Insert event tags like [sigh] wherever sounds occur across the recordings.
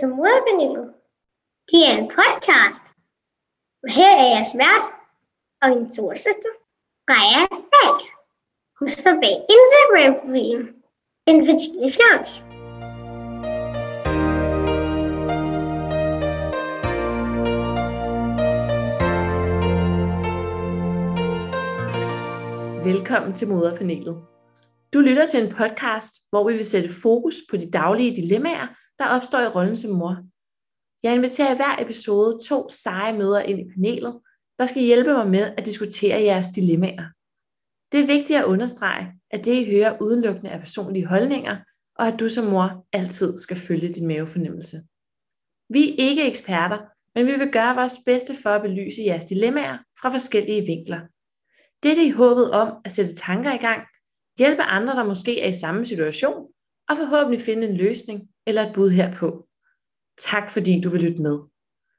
som Moderpanelet. Det er en podcast. Og her er jeg svært og min storsøster, Freja Falk. Hun står bag Instagram-profilen. Den fertile fjams. Velkommen til Moderpanelet. Du lytter til en podcast, hvor vi vil sætte fokus på de daglige dilemmaer, der opstår i rollen som mor. Jeg inviterer i hver episode to seje møder ind i panelet, der skal hjælpe mig med at diskutere jeres dilemmaer. Det er vigtigt at understrege, at det I hører udelukkende er personlige holdninger, og at du som mor altid skal følge din mavefornemmelse. Vi er ikke eksperter, men vi vil gøre vores bedste for at belyse jeres dilemmaer fra forskellige vinkler. Dette i håbet om at sætte tanker i gang, hjælpe andre, der måske er i samme situation, og forhåbentlig finde en løsning eller et bud herpå. Tak fordi du vil lytte med.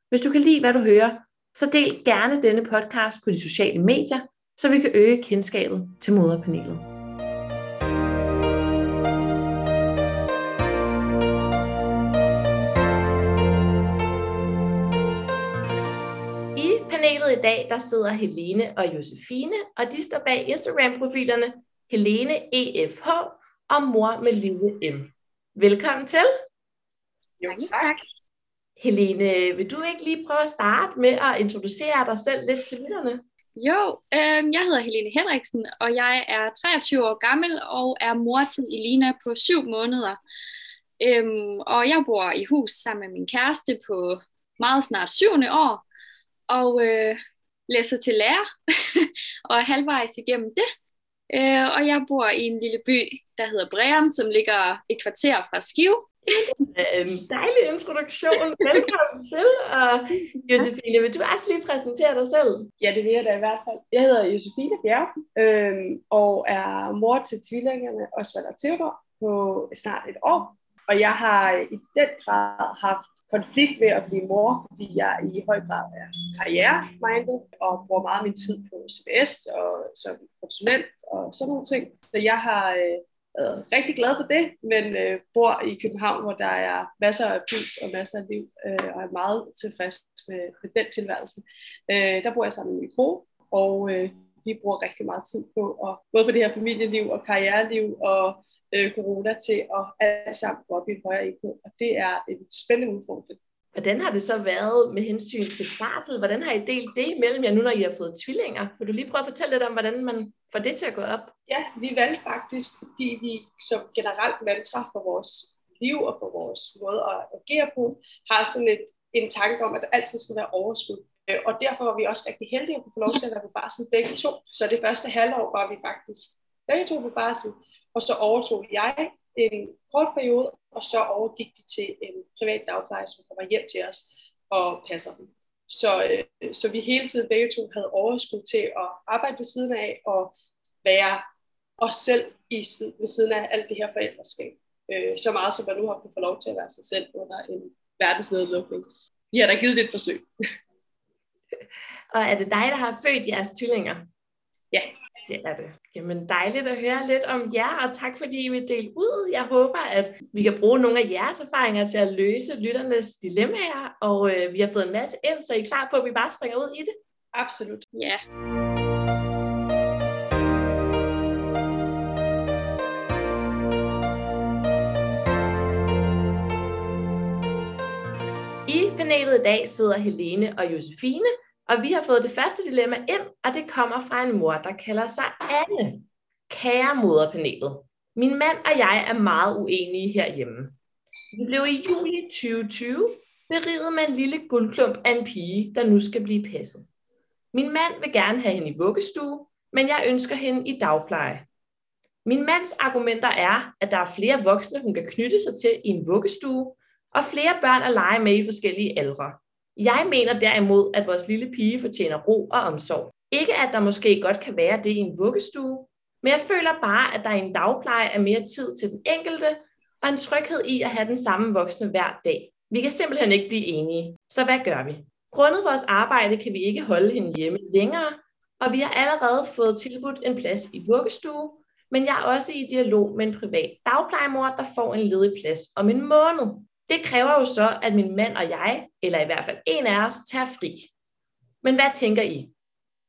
Hvis du kan lide, hvad du hører, så del gerne denne podcast på de sociale medier, så vi kan øge kendskabet til moderpanelet. I panelet i dag, der sidder Helene og Josefine, og de står bag Instagram-profilerne Helene EFH og mor med lille M. Velkommen til. Jo, tak. Helene, vil du ikke lige prøve at starte med at introducere dig selv lidt til lytterne? Jo, øh, jeg hedder Helene Henriksen, og jeg er 23 år gammel og er mor til Elina på syv måneder. Øhm, og jeg bor i hus sammen med min kæreste på meget snart syvende år, og øh, læser til lærer, [laughs] og er halvvejs igennem det. Øh, og jeg bor i en lille by, der hedder Breum, som ligger et kvarter fra Skive. En dejlig introduktion. Velkommen [laughs] til. Og Josefine, vil du også lige præsentere dig selv? Ja, det vil jeg da i hvert fald. Jeg hedder Josefine Bjerg, øh, og er mor til tvillingerne Osvald og Theodor på snart et år. Og jeg har i den grad haft konflikt ved at blive mor, fordi jeg i høj grad er karriere-minded og bruger meget af min tid på CBS og som konsulent og sådan nogle ting. Så jeg har øh, været rigtig glad for det, men øh, bor i København, hvor der er masser af puls og masser af liv, øh, og er meget tilfreds med, med den tilværelse. Øh, der bor jeg sammen med min kone, og øh, vi bruger rigtig meget tid på at både for det her familieliv og karriereliv og øh, corona til at alt sammen gå op i en højere enhed, og det er en spændende udfordring. Hvordan har det så været med hensyn til barsel? Hvordan har I delt det imellem jer nu, når I har fået tvillinger? Vil du lige prøve at fortælle lidt om, hvordan man får det til at gå op? Ja, vi valgte faktisk, fordi vi som generelt mantra for vores liv og for vores måde at agere på, har sådan et, en tanke om, at der altid skal være overskud. Øh, og derfor var vi også rigtig heldige at få lov til at være på barsel begge to. Så det første halvår var vi faktisk begge to på barsel, og så overtog jeg en kort periode, og så overgik de til en privat dagpleje, som kommer hjem til os og passer dem. Så, øh, så vi hele tiden begge to havde overskud til at arbejde ved siden af og være os selv i, ved siden af alt det her forældreskab. Øh, så meget som man nu har kunnet få lov til at være sig selv under en verdensnedlukning. Vi har da givet det et forsøg. [laughs] og er det dig, der har født jeres tvillinger? Ja. Det er det. Jamen dejligt at høre lidt om jer, og tak fordi I vil dele ud. Jeg håber, at vi kan bruge nogle af jeres erfaringer til at løse lytternes dilemmaer, og øh, vi har fået en masse ind, så I er klar på, at vi bare springer ud i det? Absolut. Ja. I panelet i dag sidder Helene og Josefine, og vi har fået det første dilemma ind, og det kommer fra en mor, der kalder sig Anne. Kære moderpanelet. Min mand og jeg er meget uenige herhjemme. Vi blev i juli 2020 beriget med en lille guldklump af en pige, der nu skal blive passet. Min mand vil gerne have hende i vuggestue, men jeg ønsker hende i dagpleje. Min mands argumenter er, at der er flere voksne, hun kan knytte sig til i en vuggestue, og flere børn at lege med i forskellige aldre. Jeg mener derimod, at vores lille pige fortjener ro og omsorg. Ikke at der måske godt kan være det i en vuggestue, men jeg føler bare, at der i en dagpleje er mere tid til den enkelte, og en tryghed i at have den samme voksne hver dag. Vi kan simpelthen ikke blive enige. Så hvad gør vi? Grundet vores arbejde kan vi ikke holde hende hjemme længere, og vi har allerede fået tilbudt en plads i vuggestue, men jeg er også i dialog med en privat dagplejemor, der får en ledig plads om en måned. Det kræver jo så, at min mand og jeg, eller i hvert fald en af os, tager fri. Men hvad tænker I?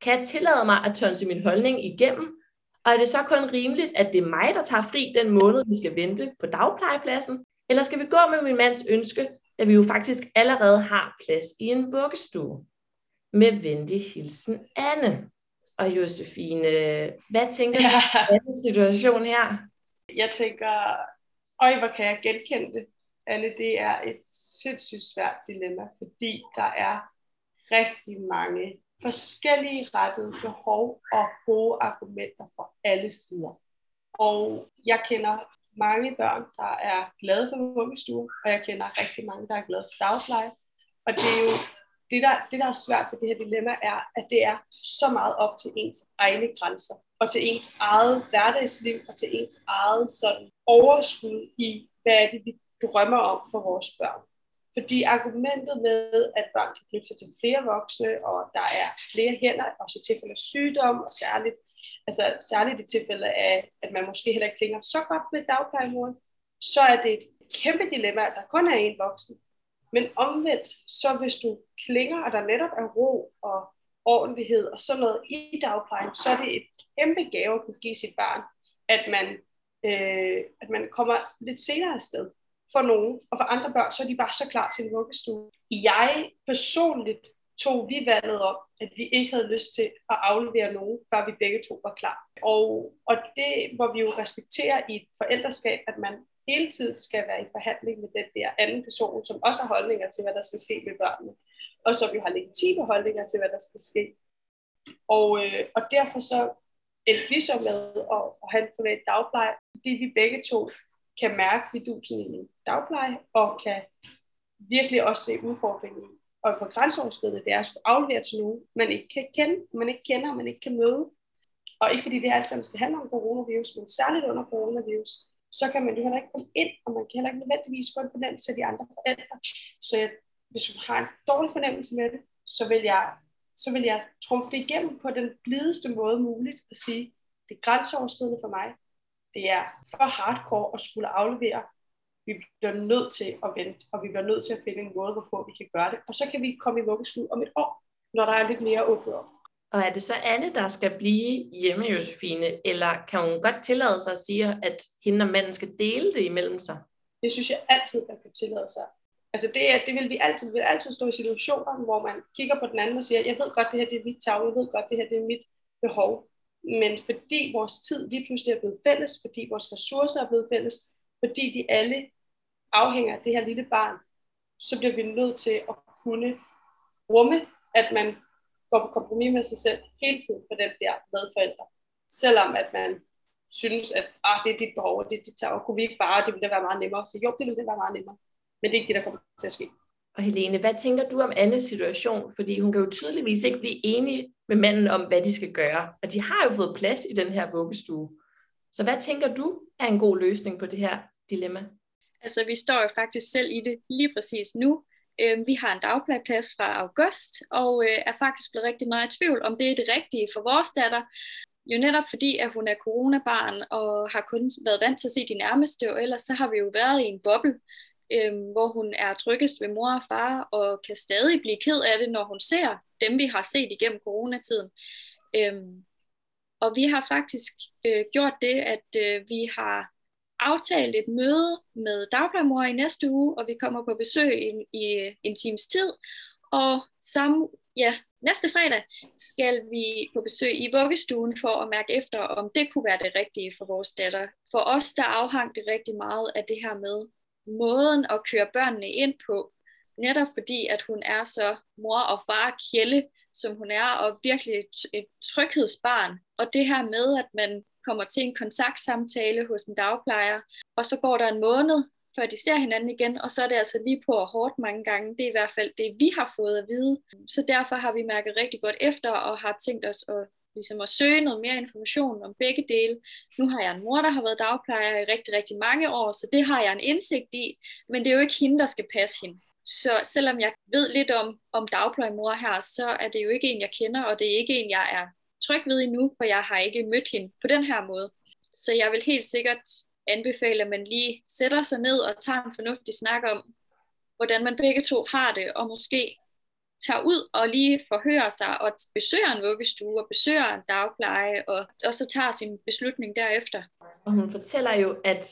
Kan jeg tillade mig at tørne min holdning igennem? Og er det så kun rimeligt, at det er mig, der tager fri den måned, vi skal vente på dagplejepladsen? Eller skal vi gå med min mands ønske, da vi jo faktisk allerede har plads i en vuggestue? Med venlig hilsen, Anne. Og Josefine, hvad tænker du ja. om den situation her? Jeg tænker, øj, hvor kan jeg genkende det. Anne, det er et sindssygt svært dilemma, fordi der er rigtig mange forskellige rettede behov og gode argumenter fra alle sider. Og jeg kender mange børn, der er glade for vuggestue, og jeg kender rigtig mange, der er glade for dagpleje. Og det er jo det der, det, der er svært ved det her dilemma, er, at det er så meget op til ens egne grænser, og til ens eget hverdagsliv, og til ens eget sådan overskud i, hvad er det, vi drømmer om for vores børn. Fordi argumentet med, at børn kan knytte sig til flere voksne, og der er flere hænder, også i tilfælde af sygdom, og særligt, altså særligt i tilfælde af, at man måske heller ikke klinger så godt med dagplejemoren, så er det et kæmpe dilemma, at der kun er én voksen. Men omvendt, så hvis du klinger, og der netop er ro og ordentlighed og sådan noget i dagplejen, så er det et kæmpe gave at kunne give sit barn, at man, øh, at man kommer lidt senere afsted for nogen, og for andre børn, så er de bare så klar til en vuggestue. Jeg personligt tog vi valget om, at vi ikke havde lyst til at aflevere nogen, før vi begge to var klar. Og, og det hvor vi jo respekterer i et forældreskab, at man hele tiden skal være i forhandling med den der anden person, som også har holdninger til, hvad der skal ske med børnene, og som jo har legitime holdninger til, hvad der skal ske. Og, øh, og derfor så endte vi så med at, at have en privat dagpleje, fordi vi begge to kan mærke vidusen i min dagpleje, og kan virkelig også se udfordringen. Og på grænseoverskridende, det er at skulle aflevere til nogen, man ikke kan kende, man ikke kender, man ikke kan møde. Og ikke fordi det alt sammen skal handle om coronavirus, men særligt under coronavirus, så kan man jo heller ikke komme ind, og man kan heller ikke nødvendigvis få en fornemmelse af de andre forældre. Så jeg, hvis du har en dårlig fornemmelse med det, så vil jeg, så vil jeg trumfe det igennem på den blideste måde muligt og sige, det er grænseoverskridende for mig, det er for hardcore at skulle aflevere. Vi bliver nødt til at vente, og vi bliver nødt til at finde en måde, hvorpå vi kan gøre det. Og så kan vi komme i vuggestue om et år, når der er lidt mere åbent op. Og er det så Anne, der skal blive hjemme, Josefine, eller kan hun godt tillade sig at sige, at hende og manden skal dele det imellem sig? Det synes jeg altid, man kan tillade sig. Altså det, er, det vil vi altid, vi vil altid stå i situationer, hvor man kigger på den anden og siger, jeg ved godt, det her det er mit tag, jeg ved godt, det her det er mit behov men fordi vores tid lige pludselig er blevet fælles, fordi vores ressourcer er blevet fælles, fordi de alle afhænger af det her lille barn, så bliver vi nødt til at kunne rumme, at man går på kompromis med sig selv hele tiden for den der medforældre. Selvom at man synes, at ah, det er dit behov, og det er dit tag, og kunne vi ikke bare, det ville da være meget nemmere. Så jo, det ville det være meget nemmere. Men det er ikke det, der kommer til at ske. Og Helene, hvad tænker du om Annes situation? Fordi hun kan jo tydeligvis ikke blive enig med manden om, hvad de skal gøre. Og de har jo fået plads i den her vuggestue. Så hvad tænker du er en god løsning på det her dilemma? Altså, vi står jo faktisk selv i det lige præcis nu. Øh, vi har en dagplejeplads fra august, og øh, er faktisk blevet rigtig meget i tvivl, om det er det rigtige for vores datter. Jo netop fordi, at hun er coronabarn og har kun været vant til at se de nærmeste, og ellers så har vi jo været i en boble, øh, hvor hun er tryggest ved mor og far, og kan stadig blive ked af det, når hun ser dem, vi har set igennem coronatiden. Øh, og vi har faktisk øh, gjort det, at øh, vi har aftalt et møde med dagplejemor i næste uge, og vi kommer på besøg i, i en times tid. Og samme, ja, næste fredag skal vi på besøg i vuggestuen for at mærke efter, om det kunne være det rigtige for vores datter. For os, der afhang det rigtig meget af det her med, måden at køre børnene ind på, netop fordi, at hun er så mor og far kjelle, som hun er, og virkelig et, et tryghedsbarn. Og det her med, at man kommer til en kontaktsamtale hos en dagplejer, og så går der en måned, før de ser hinanden igen, og så er det altså lige på og hårdt mange gange. Det er i hvert fald det, vi har fået at vide. Så derfor har vi mærket rigtig godt efter, og har tænkt os at ligesom at søge noget mere information om begge dele. Nu har jeg en mor, der har været dagplejer i rigtig, rigtig mange år, så det har jeg en indsigt i, men det er jo ikke hende, der skal passe hende. Så selvom jeg ved lidt om, om dagplejemor her, så er det jo ikke en, jeg kender, og det er ikke en, jeg er tryg ved endnu, for jeg har ikke mødt hende på den her måde. Så jeg vil helt sikkert anbefale, at man lige sætter sig ned og tager en fornuftig snak om, hvordan man begge to har det, og måske tager ud og lige forhører sig og besøger en vuggestue og besøger en dagpleje, og, og så tager sin beslutning derefter. Og hun fortæller jo, at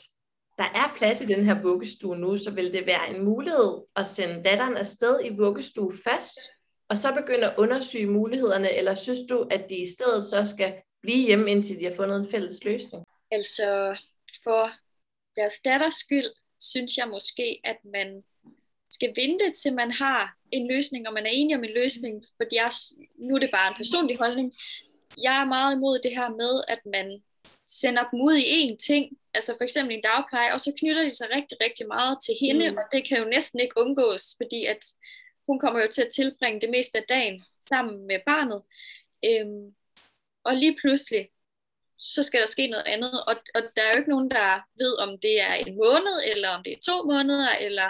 der er plads i den her vuggestue nu, så vil det være en mulighed at sende datteren afsted i vuggestue først, og så begynde at undersøge mulighederne, eller synes du, at de i stedet så skal blive hjemme, indtil de har fundet en fælles løsning? Altså, for deres datters skyld, synes jeg måske, at man skal vente til man har en løsning, og man er enig om en løsning, fordi jeg, nu er det bare en personlig holdning. Jeg er meget imod det her med, at man sender dem ud i én ting, altså for eksempel en dagpleje, og så knytter de sig rigtig, rigtig meget til hende, mm. og det kan jo næsten ikke undgås, fordi at hun kommer jo til at tilbringe det meste af dagen sammen med barnet. Øhm, og lige pludselig, så skal der ske noget andet, og, og der er jo ikke nogen, der ved, om det er en måned, eller om det er to måneder, eller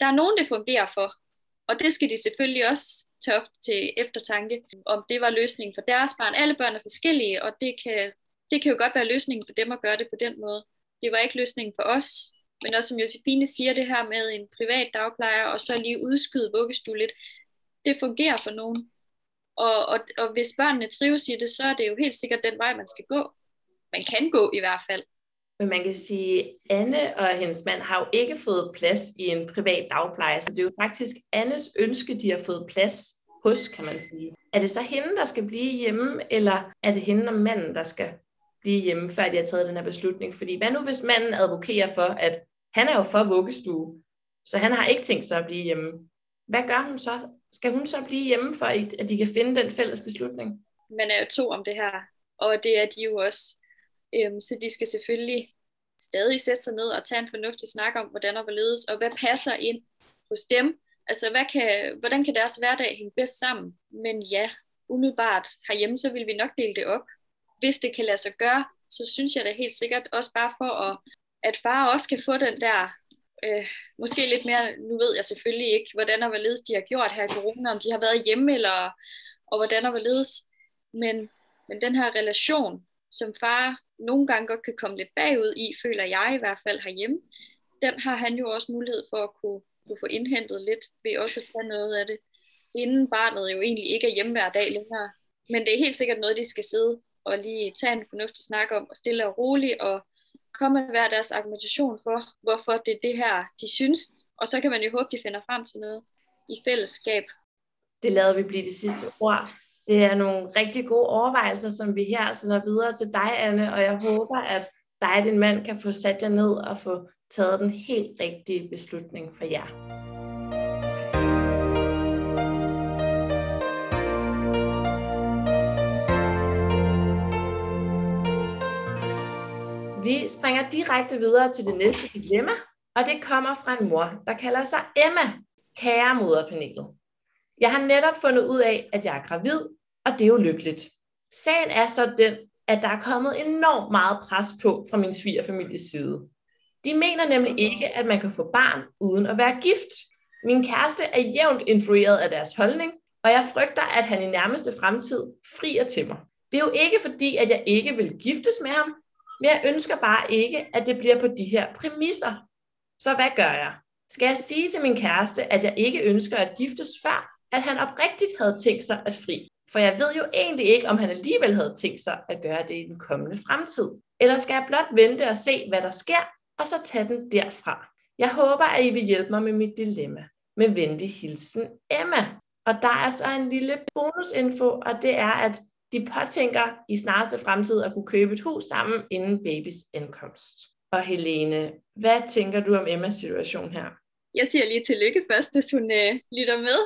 der er nogen, det fungerer for. Og det skal de selvfølgelig også tage op til eftertanke, om det var løsningen for deres barn. Alle børn er forskellige, og det kan, det kan jo godt være løsningen for dem at gøre det på den måde. Det var ikke løsningen for os, men også som Josefine siger, det her med en privat dagplejer, og så lige udskyde vuggestue lidt, det fungerer for nogen. Og, og, og hvis børnene trives i det, så er det jo helt sikkert den vej, man skal gå. Man kan gå i hvert fald. Men man kan sige, at Anne og hendes mand har jo ikke fået plads i en privat dagpleje, så det er jo faktisk Annes ønske, de har fået plads hos, kan man sige. Er det så hende, der skal blive hjemme, eller er det hende og manden, der skal blive hjemme, før de har taget den her beslutning? Fordi hvad nu, hvis manden advokerer for, at han er jo for vuggestue, så han har ikke tænkt sig at blive hjemme. Hvad gør hun så? Skal hun så blive hjemme, for at de kan finde den fælles beslutning? Man er jo to om det her, og det er de jo også. Øhm, så de skal selvfølgelig stadig sætte sig ned og tage en fornuftig snak om, hvordan og hvorledes, og hvad passer ind hos dem. Altså, hvad kan, hvordan kan deres hverdag hænge bedst sammen? Men ja, umiddelbart herhjemme, så vil vi nok dele det op. Hvis det kan lade sig gøre, så synes jeg da helt sikkert også bare for, at, at far også kan få den der, øh, måske lidt mere, nu ved jeg selvfølgelig ikke, hvordan og hvorledes de har gjort her i corona, om de har været hjemme, eller, og hvordan og hvorledes, men, men den her relation, som far nogle gange godt kan komme lidt bagud i, føler jeg i hvert fald herhjemme, den har han jo også mulighed for at kunne, kunne få indhentet lidt ved også at tage noget af det, inden barnet jo egentlig ikke er hjemme hver dag længere. Men det er helt sikkert noget, de skal sidde og lige tage en fornuftig snak om, og stille og roligt, og komme med hver deres argumentation for, hvorfor det er det her, de synes. Og så kan man jo håbe, de finder frem til noget i fællesskab. Det lader vi blive det sidste ord. Det er nogle rigtig gode overvejelser, som vi her sender videre til dig, Anne, og jeg håber, at dig og din mand kan få sat jer ned og få taget den helt rigtige beslutning for jer. Vi springer direkte videre til det næste dilemma, og det kommer fra en mor, der kalder sig Emma, kære moderpanelet. Jeg har netop fundet ud af, at jeg er gravid, og det er jo lykkeligt. Sagen er så den, at der er kommet enormt meget pres på fra min svigerfamilies side. De mener nemlig ikke, at man kan få barn uden at være gift. Min kæreste er jævnt influeret af deres holdning, og jeg frygter, at han i nærmeste fremtid frier til mig. Det er jo ikke fordi, at jeg ikke vil giftes med ham, men jeg ønsker bare ikke, at det bliver på de her præmisser. Så hvad gør jeg? Skal jeg sige til min kæreste, at jeg ikke ønsker at giftes før, at han oprigtigt havde tænkt sig at fri. For jeg ved jo egentlig ikke, om han alligevel havde tænkt sig at gøre det i den kommende fremtid. Eller skal jeg blot vente og se, hvad der sker, og så tage den derfra. Jeg håber, at I vil hjælpe mig med mit dilemma. Med venlig hilsen, Emma. Og der er så en lille bonusinfo, og det er, at de påtænker i snareste fremtid at kunne købe et hus sammen inden babys ankomst. Og Helene, hvad tænker du om Emmas situation her? Jeg siger lige tillykke først, hvis hun øh, lytter med.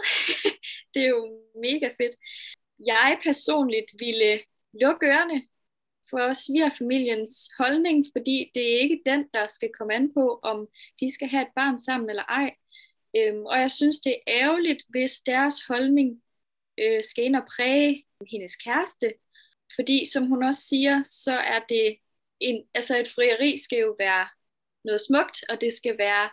[laughs] det er jo mega fedt. Jeg personligt ville lukke ørerne for svigerfamiliens holdning, fordi det er ikke den, der skal komme an på, om de skal have et barn sammen eller ej. Øhm, og jeg synes, det er ærgerligt, hvis deres holdning øh, skal ind og præge hendes kæreste. Fordi som hun også siger, så er det en, altså et frieri skal jo være noget smukt, og det skal være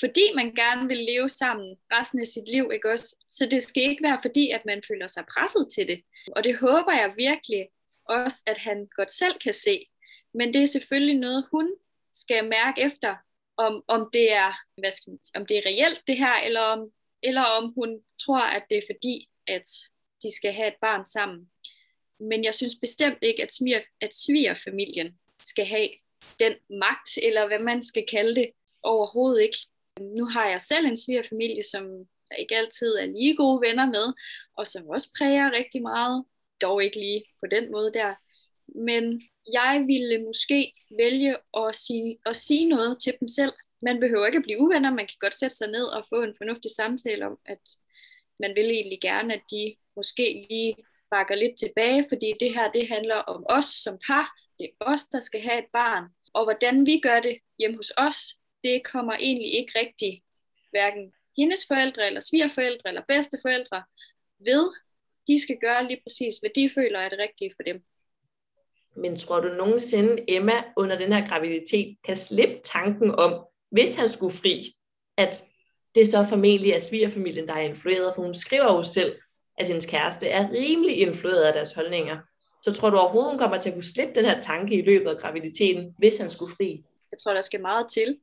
fordi man gerne vil leve sammen resten af sit liv, ikke også? Så det skal ikke være fordi, at man føler sig presset til det. Og det håber jeg virkelig også, at han godt selv kan se. Men det er selvfølgelig noget, hun skal mærke efter, om, om, det er, hvad skal man, om det er reelt det her, eller om, eller om hun tror, at det er fordi, at de skal have et barn sammen. Men jeg synes bestemt ikke, at, smier, at svigerfamilien skal have den magt, eller hvad man skal kalde det, overhovedet ikke. Nu har jeg selv en svigerfamilie, som jeg ikke altid er lige gode venner med, og som også præger rigtig meget, dog ikke lige på den måde der. Men jeg ville måske vælge at sige, at sige noget til dem selv. Man behøver ikke at blive uvenner, man kan godt sætte sig ned og få en fornuftig samtale om, at man vil egentlig gerne, at de måske lige bakker lidt tilbage, fordi det her, det handler om os som par. Det er os, der skal have et barn. Og hvordan vi gør det hjemme hos os, det kommer egentlig ikke rigtig hverken hendes forældre, eller svigerforældre, eller bedsteforældre ved. De skal gøre lige præcis, hvad de føler er det rigtige for dem. Men tror du nogensinde, Emma under den her graviditet kan slippe tanken om, hvis han skulle fri, at det så formentlig er svigerfamilien, der er influeret, for hun skriver jo selv, at hendes kæreste er rimelig influeret af deres holdninger. Så tror du overhovedet, hun kommer til at kunne slippe den her tanke i løbet af graviditeten, hvis han skulle fri? Jeg tror, der skal meget til.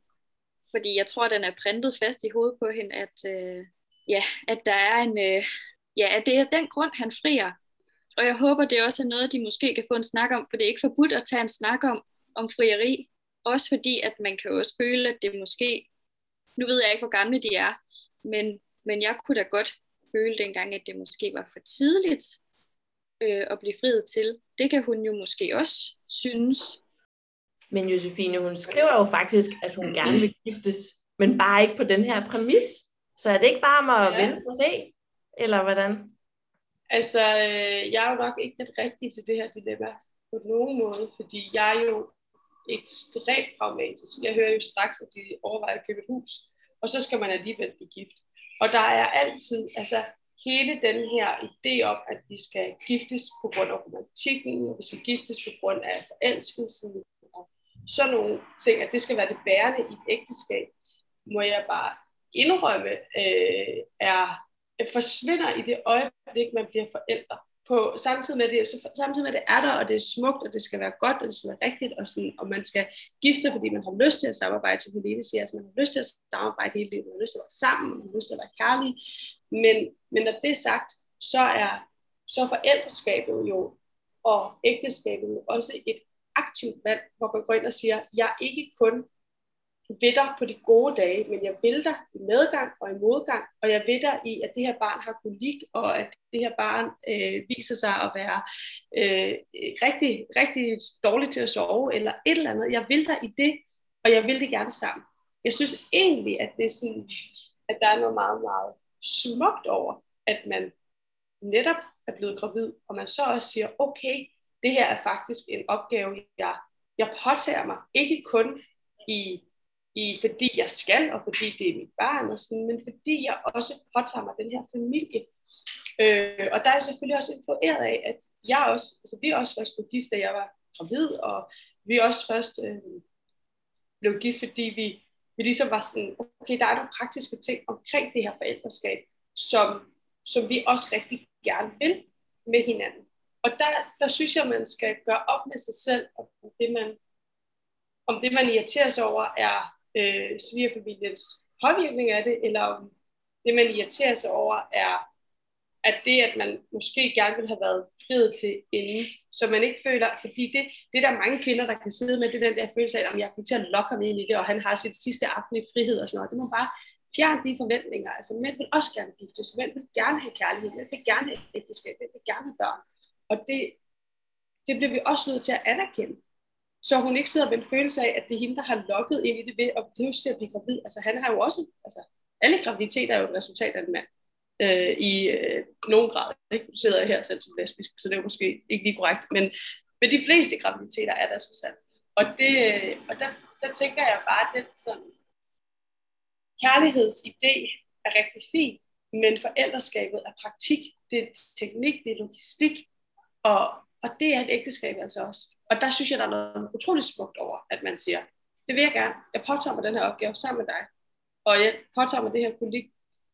Fordi jeg tror, den er printet fast i hovedet på hende, at, øh, ja, at der er en... Øh, ja, at det er den grund, han frier. Og jeg håber, det også er noget, de måske kan få en snak om, for det er ikke forbudt at tage en snak om, om frieri. Også fordi, at man kan også føle, at det måske... Nu ved jeg ikke, hvor gamle de er, men, men jeg kunne da godt føle dengang, at det måske var for tidligt øh, at blive friet til. Det kan hun jo måske også synes. Men Josefine, hun skriver jo faktisk, at hun gerne vil giftes, men bare ikke på den her præmis. Så er det ikke bare om at ja. vente og se? Eller hvordan? Altså, øh, jeg er jo nok ikke den rigtige til det her dilemma på nogen måde, fordi jeg er jo ekstremt pragmatisk. Jeg hører jo straks, at de overvejer at købe et hus, og så skal man alligevel blive gift. Og der er altid, altså hele den her idé om, at vi skal giftes på grund af romantikken, og vi skal giftes på grund af forelskelsen, sådan nogle ting, at det skal være det bærende i et ægteskab, må jeg bare indrømme, øh, er, øh, forsvinder i det øjeblik, man bliver forældre på, samtidig med det, så samtidig med det er der, og det er smukt, og det skal være godt, og det skal være rigtigt, og, sådan, og man skal gifte sig, fordi man har lyst til at samarbejde, som Helene siger, altså man har lyst til at samarbejde hele livet, man har lyst til at være sammen, man har lyst til at være kærlig, men, men når det er sagt, så er så forældreskabet jo, og ægteskabet jo også et aktivt valg, hvor man går ind og siger, jeg er ikke kun ved dig på de gode dage, men jeg vil dig i medgang og i modgang, og jeg ved dig i, at det her barn har kolik, og at det her barn øh, viser sig at være øh, rigtig, rigtig dårligt til at sove, eller et eller andet. Jeg vil dig i det, og jeg vil det gerne sammen. Jeg synes egentlig, at det er sådan, at der er noget meget, meget smukt over, at man netop er blevet gravid, og man så også siger, okay, det her er faktisk en opgave, jeg, jeg påtager mig, ikke kun i i, fordi jeg skal, og fordi det er mit barn, og sådan, men fordi jeg også påtager mig den her familie. Øh, og der er jeg selvfølgelig også influeret af, at jeg også, altså vi også først blev gift, da jeg var gravid, og vi også først øh, blev gift, fordi vi, vi ligesom var sådan, okay, der er nogle praktiske ting omkring det her forældreskab, som, som vi også rigtig gerne vil med hinanden. Og der, der synes jeg, man skal gøre op med sig selv, om det man, om det man irriterer sig over, er øh, svigerfamiliens påvirkning af det, eller om det, man irriterer sig over, er at det, at man måske gerne vil have været friet til inden, så man ikke føler, fordi det, det er der mange kvinder, der kan sidde med, det den der følelse af, at jeg kommer til at lokke ham ind i det, og han har sit sidste aften i frihed og sådan noget. Det må bare fjerne de forventninger. Altså mænd vil også gerne giftes, mænd vil gerne have kærlighed, mænd vil gerne have ægteskab, mænd vil gerne have børn. Og det, det bliver vi også nødt til at anerkende. Så hun ikke sidder med en følelse af, at det er hende, der har lukket ind i det ved at pludselig at blive gravid. Altså han har jo også, altså alle graviditeter er jo et resultat af en mand. Øh, I øh, nogen grad. Ikke? Nu sidder jeg her selv som lesbisk, så det er måske ikke lige korrekt. Men, men de fleste graviditeter er der så altså sandt. Og, det, øh, og der, der tænker jeg bare, at den sådan, kærlighedsidé er rigtig fin, men forældreskabet er praktik, det er teknik, det er logistik, og, og det er et ægteskab altså også. Og der synes jeg, der er noget utroligt smukt over, at man siger, det vil jeg gerne. Jeg påtager mig den her opgave sammen med dig. Og jeg påtager mig det her politik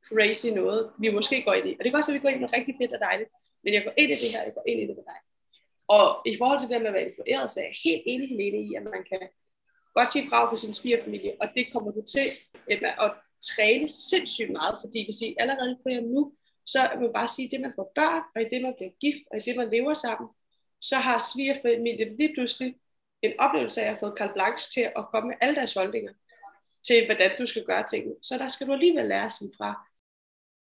crazy noget, vi måske går ind i. Og det kan også være, at vi går ind i noget rigtig fedt og dejligt. Men jeg går ind i det her, jeg går ind i det med dig. Og i forhold til det med at være influeret, så er jeg helt enig, Helene, i, at man kan godt sige fra på sin svigerfamilie, og det kommer du til Emma, at træne sindssygt meget, fordi hvis I allerede prøver nu, så må vil bare sige, at det man får børn, og i det man bliver gift, og i det man lever sammen, så har svigerfamilien lige pludselig en oplevelse af at have fået Carl Blanche til at komme med alle deres holdninger til, hvordan du skal gøre tingene. Så der skal du alligevel lære sig fra.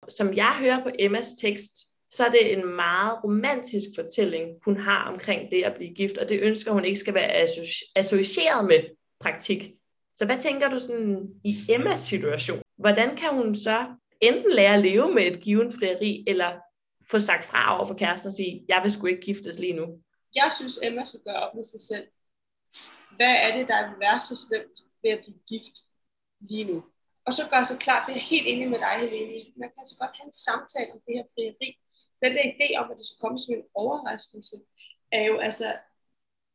Som jeg hører på Emmas tekst, så er det en meget romantisk fortælling, hun har omkring det at blive gift, og det ønsker hun ikke skal være associeret med praktik. Så hvad tænker du sådan i Emmas situation? Hvordan kan hun så enten lære at leve med et given frieri, eller få sagt fra over for kæresten og sige, jeg vil sgu ikke giftes lige nu? Jeg synes, Emma skal gøre op med sig selv. Hvad er det, der vil være så slemt ved at blive gift lige nu? Og så gør sig klart, det er helt enig med dig, Helene. Man kan altså godt have en samtale om det her frieri. Så den der idé om, at det skal komme som en overraskelse, er jo altså,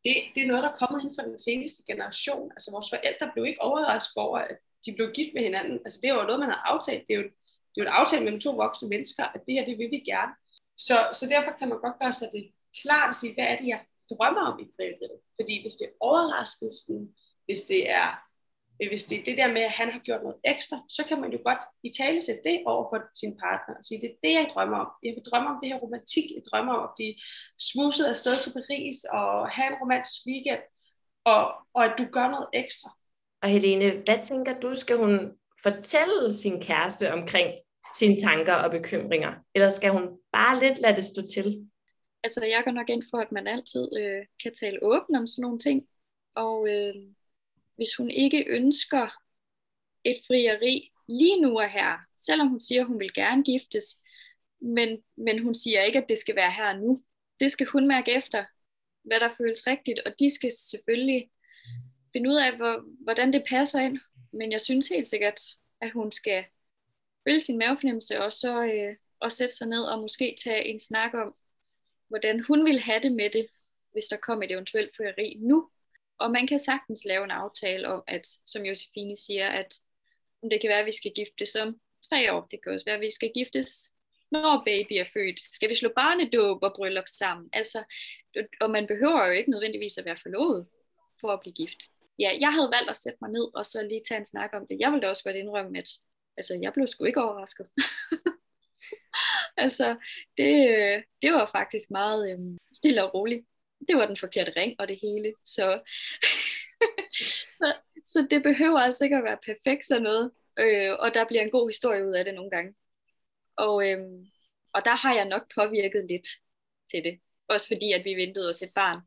det, det er noget, der er kommet inden for den seneste generation. Altså vores forældre blev ikke overrasket over, at de blev gift med hinanden. Altså det var jo noget, man har aftalt. Det er jo, det er jo en aftale mellem to voksne mennesker, at det her, det vil vi gerne. Så, så derfor kan man godt gøre sig det klart at sige, hvad er det, jeg drømmer om i frivillighed? Fordi hvis det er overraskelsen, hvis det er øh, hvis det er det der med, at han har gjort noget ekstra, så kan man jo godt i tale sætte det over for sin partner og sige, det er det, jeg drømmer om. Jeg vil drømme om det her romantik. Jeg drømmer om at blive smuset afsted til Paris og have en romantisk weekend, og, og at du gør noget ekstra. Og Helene, hvad tænker du, skal hun fortælle sin kæreste omkring sine tanker og bekymringer? Eller skal hun bare lidt lade det stå til? Altså, jeg går nok ind for, at man altid øh, kan tale åbent om sådan nogle ting. Og øh, hvis hun ikke ønsker et frieri lige nu og her, selvom hun siger, at hun vil gerne giftes, men, men hun siger ikke, at det skal være her nu. Det skal hun mærke efter, hvad der føles rigtigt, og de skal selvfølgelig finde ud af, hvor, hvordan det passer ind. Men jeg synes helt sikkert, at hun skal følge sin mavefornemmelse, og så øh, og sætte sig ned og måske tage en snak om, hvordan hun vil have det med det, hvis der kommer et eventuelt frieri nu, og man kan sagtens lave en aftale om, at, som Josefine siger, at det kan være, at vi skal giftes om tre år. Det kan også være, at vi skal giftes, når baby er født. Skal vi slå barnedåb og bryllup sammen? Altså, og man behøver jo ikke nødvendigvis at være forlovet for at blive gift. Ja, jeg havde valgt at sætte mig ned og så lige tage en snak om det. Jeg ville også godt indrømme, at altså, jeg blev sgu ikke overrasket. [laughs] altså, det, det var faktisk meget øhm, stille og roligt det var den forkerte ring og det hele. Så, [laughs] så det behøver altså ikke at være perfekt sådan noget. Øh, og der bliver en god historie ud af det nogle gange. Og, øhm, og der har jeg nok påvirket lidt til det. Også fordi, at vi ventede os et barn.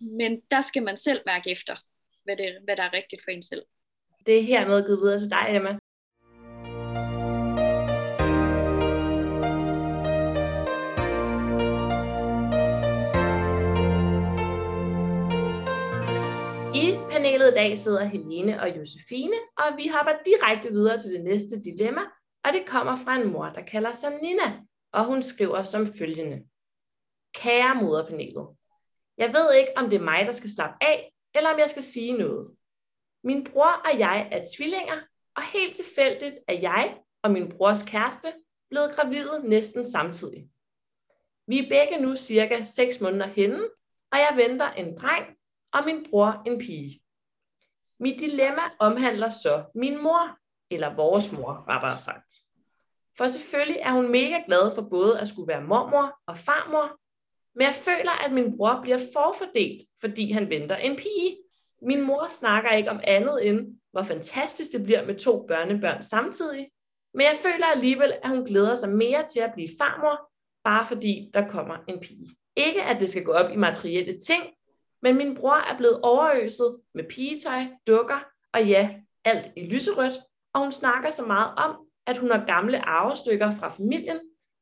Men der skal man selv mærke efter, hvad, det, hvad der er rigtigt for en selv. Det er hermed givet videre til dig, Emma. I dag sidder Helene og Josefine, og vi hopper direkte videre til det næste dilemma, og det kommer fra en mor, der kalder sig Nina, og hun skriver som følgende. Kære moderpanelet, jeg ved ikke, om det er mig, der skal slappe af, eller om jeg skal sige noget. Min bror og jeg er tvillinger, og helt tilfældigt er jeg og min brors kæreste blevet gravide næsten samtidig. Vi er begge nu cirka 6 måneder henne, og jeg venter en dreng og min bror en pige. Mit dilemma omhandler så min mor, eller vores mor, rettere sagt. For selvfølgelig er hun mega glad for både at skulle være mormor og farmor, men jeg føler, at min bror bliver forfordelt, fordi han venter en pige. Min mor snakker ikke om andet end, hvor fantastisk det bliver med to børnebørn samtidig, men jeg føler alligevel, at hun glæder sig mere til at blive farmor, bare fordi der kommer en pige. Ikke at det skal gå op i materielle ting, men min bror er blevet overøset med pigetøj, dukker og ja, alt i lyserødt, og hun snakker så meget om, at hun har gamle arvestykker fra familien,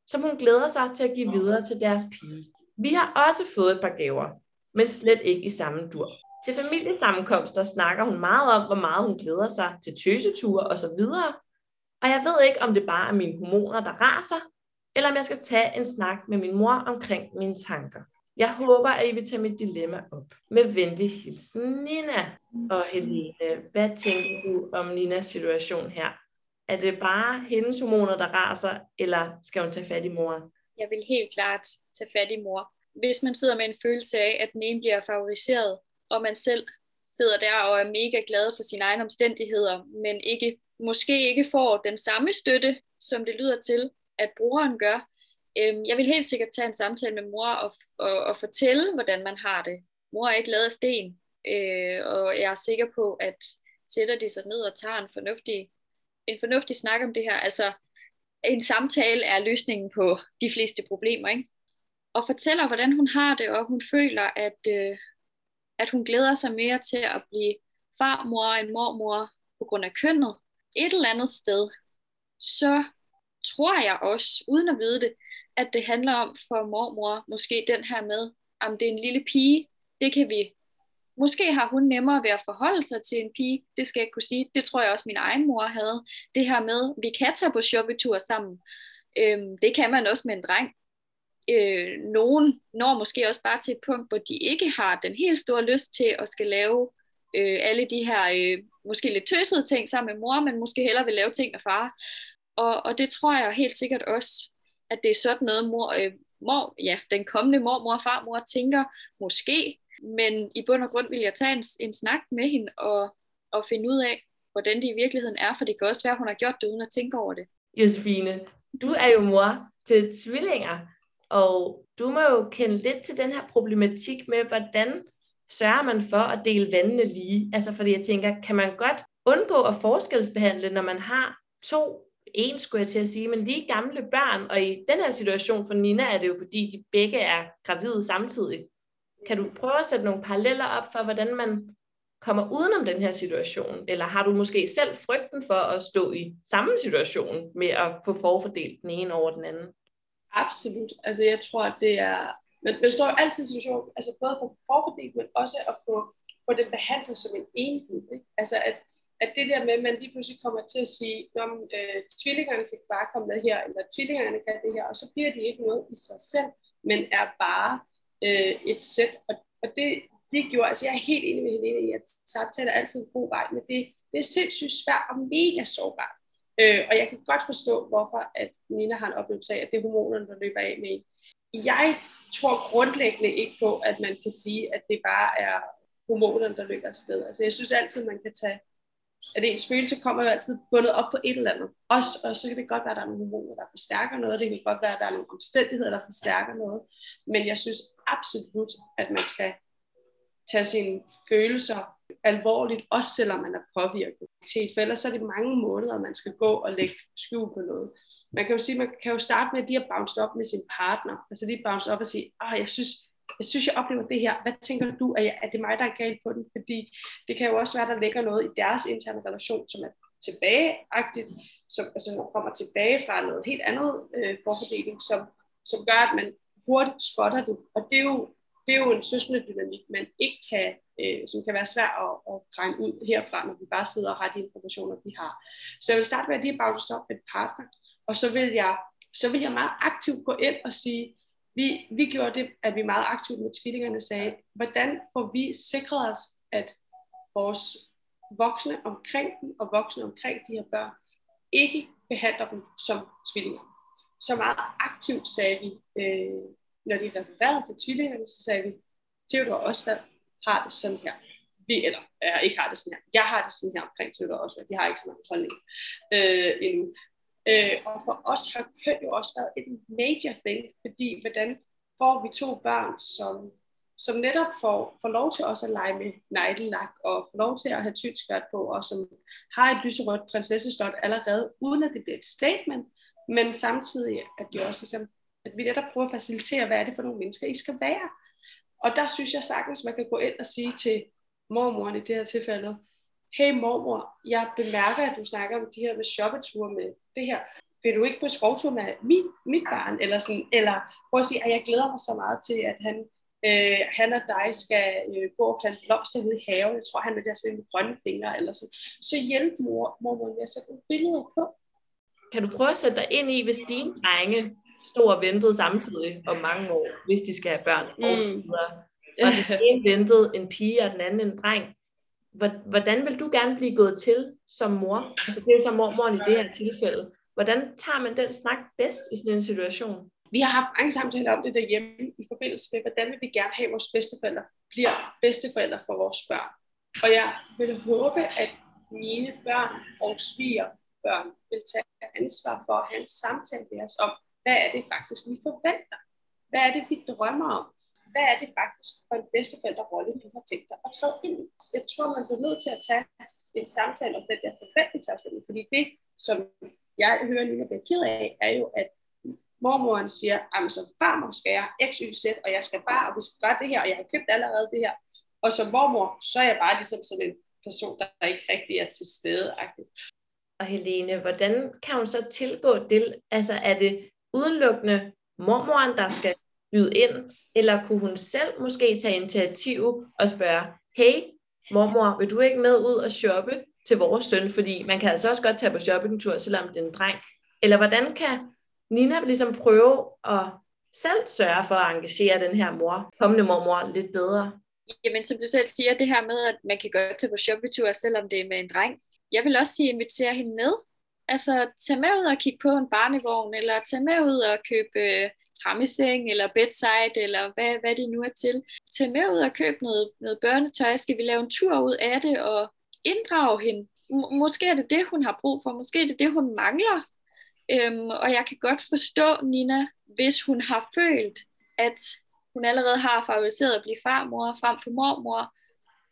som hun glæder sig til at give videre til deres pige. Vi har også fået et par gaver, men slet ikke i samme dur. Til familiesammenkomster snakker hun meget om, hvor meget hun glæder sig til tøseture og så videre. Og jeg ved ikke, om det bare er mine hormoner, der raser, eller om jeg skal tage en snak med min mor omkring mine tanker. Jeg håber, at I vil tage mit dilemma op. Med venlig hilsen, Nina. Og Helene, hvad tænker du om Ninas situation her? Er det bare hendes hormoner, der raser, eller skal hun tage fat i mor? Jeg vil helt klart tage fat i mor. Hvis man sidder med en følelse af, at den ene bliver favoriseret, og man selv sidder der og er mega glad for sine egne omstændigheder, men ikke, måske ikke får den samme støtte, som det lyder til, at brugeren gør. Øhm, jeg vil helt sikkert tage en samtale med mor og, og, og fortælle, hvordan man har det. Mor er ikke lavet af sten, øh, og jeg er sikker på, at sætter de sig ned og tager en fornuftig, en fornuftig snak om det her. Altså, en samtale er løsningen på de fleste problemer, ikke? Og fortæller, hvordan hun har det, og hun føler, at, øh, at hun glæder sig mere til at blive farmor end mormor på grund af kønnet. Et eller andet sted, så tror jeg også, uden at vide det, at det handler om for mormor, måske den her med, om det er en lille pige, det kan vi Måske har hun nemmere ved at forholde sig til en pige, det skal jeg ikke kunne sige. Det tror jeg også, min egen mor havde. Det her med, vi kan tage på shoppetur sammen. Øhm, det kan man også med en dreng. Øh, nogen når måske også bare til et punkt, hvor de ikke har den helt store lyst til at skal lave øh, alle de her øh, måske lidt tøsede ting sammen med mor, men måske hellere vil lave ting med far. Og, og det tror jeg helt sikkert også, at det er sådan noget, mor, øh, mor, ja, den kommende mormor og farmor tænker, måske men i bund og grund vil jeg tage en, en snak med hende og, og finde ud af, hvordan det i virkeligheden er, for det kan også være, at hun har gjort det uden at tænke over det. Josefine, du er jo mor til tvillinger, og du må jo kende lidt til den her problematik med, hvordan sørger man for at dele vandene lige? Altså fordi jeg tænker, kan man godt undgå at forskelsbehandle, når man har to en, skulle jeg til at sige, men lige gamle børn, og i den her situation for Nina er det jo fordi, de begge er gravide samtidig. Kan du prøve at sætte nogle paralleller op for, hvordan man kommer udenom den her situation? Eller har du måske selv frygten for at stå i samme situation med at få forfordelt den ene over den anden? Absolut. Altså jeg tror, at det er... Men man står jo altid i situation, altså både for forfordelt, men også at få, få det behandlet som en enhed. Ikke? Altså at, at det der med, at man lige pludselig kommer til at sige, når øh, tvillingerne kan bare komme med her, eller tvillingerne kan det her, og så bliver de ikke noget i sig selv, men er bare øh, et sæt, og, og det, det gjorde, altså jeg er helt enig med Helene i, at samtale er altid en god vej, men det, det er sindssygt svært og mega sårbart. Øh, og jeg kan godt forstå, hvorfor at Nina har en oplevelse af, at det er hormonerne, der løber af med Jeg tror grundlæggende ikke på, at man kan sige, at det bare er hormonerne, der løber afsted. Altså jeg synes altid, man kan tage at ens følelse kommer jo altid bundet op på et eller andet. Også, og så kan det godt være, at der er nogle hormoner, der forstærker noget. Det kan godt være, at der er nogle omstændigheder, der forstærker noget. Men jeg synes absolut, at man skal tage sine følelser alvorligt, også selvom man er påvirket til for ellers er det mange måneder, man skal gå og lægge skjul på noget. Man kan jo sige, man kan jo starte med lige at bounce op med sin partner, altså lige bounce op og sige, ah, jeg synes, jeg synes, jeg oplever det her. Hvad tænker du? Er, er det mig, der er galt på den? Fordi det kan jo også være, der ligger noget i deres interne relation, som er tilbageagtigt, som altså, kommer tilbage fra noget helt andet øh, forfordeling, som, som gør, at man hurtigt spotter det. Og det er jo, det er jo en søskende dynamik, man ikke kan, øh, som kan være svær at, at regne ud herfra, når vi bare sidder og har de informationer, vi har. Så jeg vil starte med at lige bare stoppe med et partner, og så vil jeg så vil jeg meget aktivt gå ind og sige, vi, vi gjorde det, at vi meget aktivt med tvillingerne sagde, hvordan får vi sikret os, at vores voksne omkring dem og voksne omkring de her børn ikke behandler dem som tvillinger. Så meget aktivt sagde vi, øh, når de refererede til tvillingerne, så sagde vi, Theodor Osvald har det sådan her. Vi, eller jeg ikke har det sådan her. Jeg har det sådan her omkring Theodor Osvald. De har ikke så mange holdninger øh, endnu. Øh, og for os har køn jo også været et major thing, fordi hvordan får vi to børn, som, som netop får, får lov til også at lege med neglelak, og får lov til at have tytskørt på, og som har et lyserødt prinsesseslot allerede, uden at det bliver et statement, men samtidig, at, de også, ligesom, at vi netop prøver at facilitere, hvad er det for nogle mennesker, I skal være. Og der synes jeg sagtens, man kan gå ind og sige til mormoren i det her tilfælde, hey mormor, jeg bemærker, at du snakker om de her med shoppeture med det her. Vil du ikke på skovtur med mit, mit barn? Eller, sådan, eller for at sige, at jeg glæder mig så meget til, at han, øh, han og dig skal øh, gå og plante blomster ude i haven. Jeg tror, han vil der sætte med grønne fingre. Eller sådan. Så hjælp mor, mormor med at sætte nogle billeder på. Kan du prøve at sætte dig ind i, hvis dine drenge stod og ventede samtidig om mange år, hvis de skal have børn mm. og så videre. [laughs] Og den ene ventede en pige, og den anden en dreng hvordan vil du gerne blive gået til som mor? Altså det er jo som mormoren i det her tilfælde. Hvordan tager man den snak bedst i sådan en situation? Vi har haft mange samtaler om det derhjemme i forbindelse med, hvordan vil vi gerne have, at vores bedsteforældre bliver bedsteforældre for vores børn. Og jeg vil håbe, at mine børn og svigerbørn vil tage ansvar for at have en samtale med os om, hvad er det faktisk, vi forventer? Hvad er det, vi drømmer om? Hvad er det faktisk for en bedsteforældrerolle, du har tænkt dig at træde ind i? Jeg tror, man bliver nødt til at tage en samtale om den der forventningsafstemning, fordi det, som jeg hører lige bliver ked af, er jo, at mormoren siger, at som farmor skal jeg x, y, z, og jeg skal bare, og vi skal gøre det her, og jeg har købt allerede det her. Og som mormor, så er jeg bare ligesom sådan en person, der ikke rigtig er til stede. Og Helene, hvordan kan hun så tilgå det? Altså er det udelukkende mormoren, der skal byde ind, eller kunne hun selv måske tage initiativ og spørge, hey, mormor, vil du ikke med ud og shoppe til vores søn? Fordi man kan altså også godt tage på shoppingtur, selvom det er en dreng. Eller hvordan kan Nina ligesom prøve at selv sørge for at engagere den her mor, kommende mormor, lidt bedre? Jamen, som du selv siger, det her med, at man kan godt tage på shoppingtur, selvom det er med en dreng. Jeg vil også sige, invitere hende med. Altså, tag med ud og kigge på en barnevogn, eller tag med ud og købe øh, trammeseng, eller bedside, eller hvad, hvad det nu er til. Tag med ud og køb noget, noget børnetøj. Skal vi lave en tur ud af det, og inddrage hende? M- måske er det det, hun har brug for. Måske er det det, hun mangler. Øhm, og jeg kan godt forstå, Nina, hvis hun har følt, at hun allerede har favoriseret at blive farmor frem for mormor,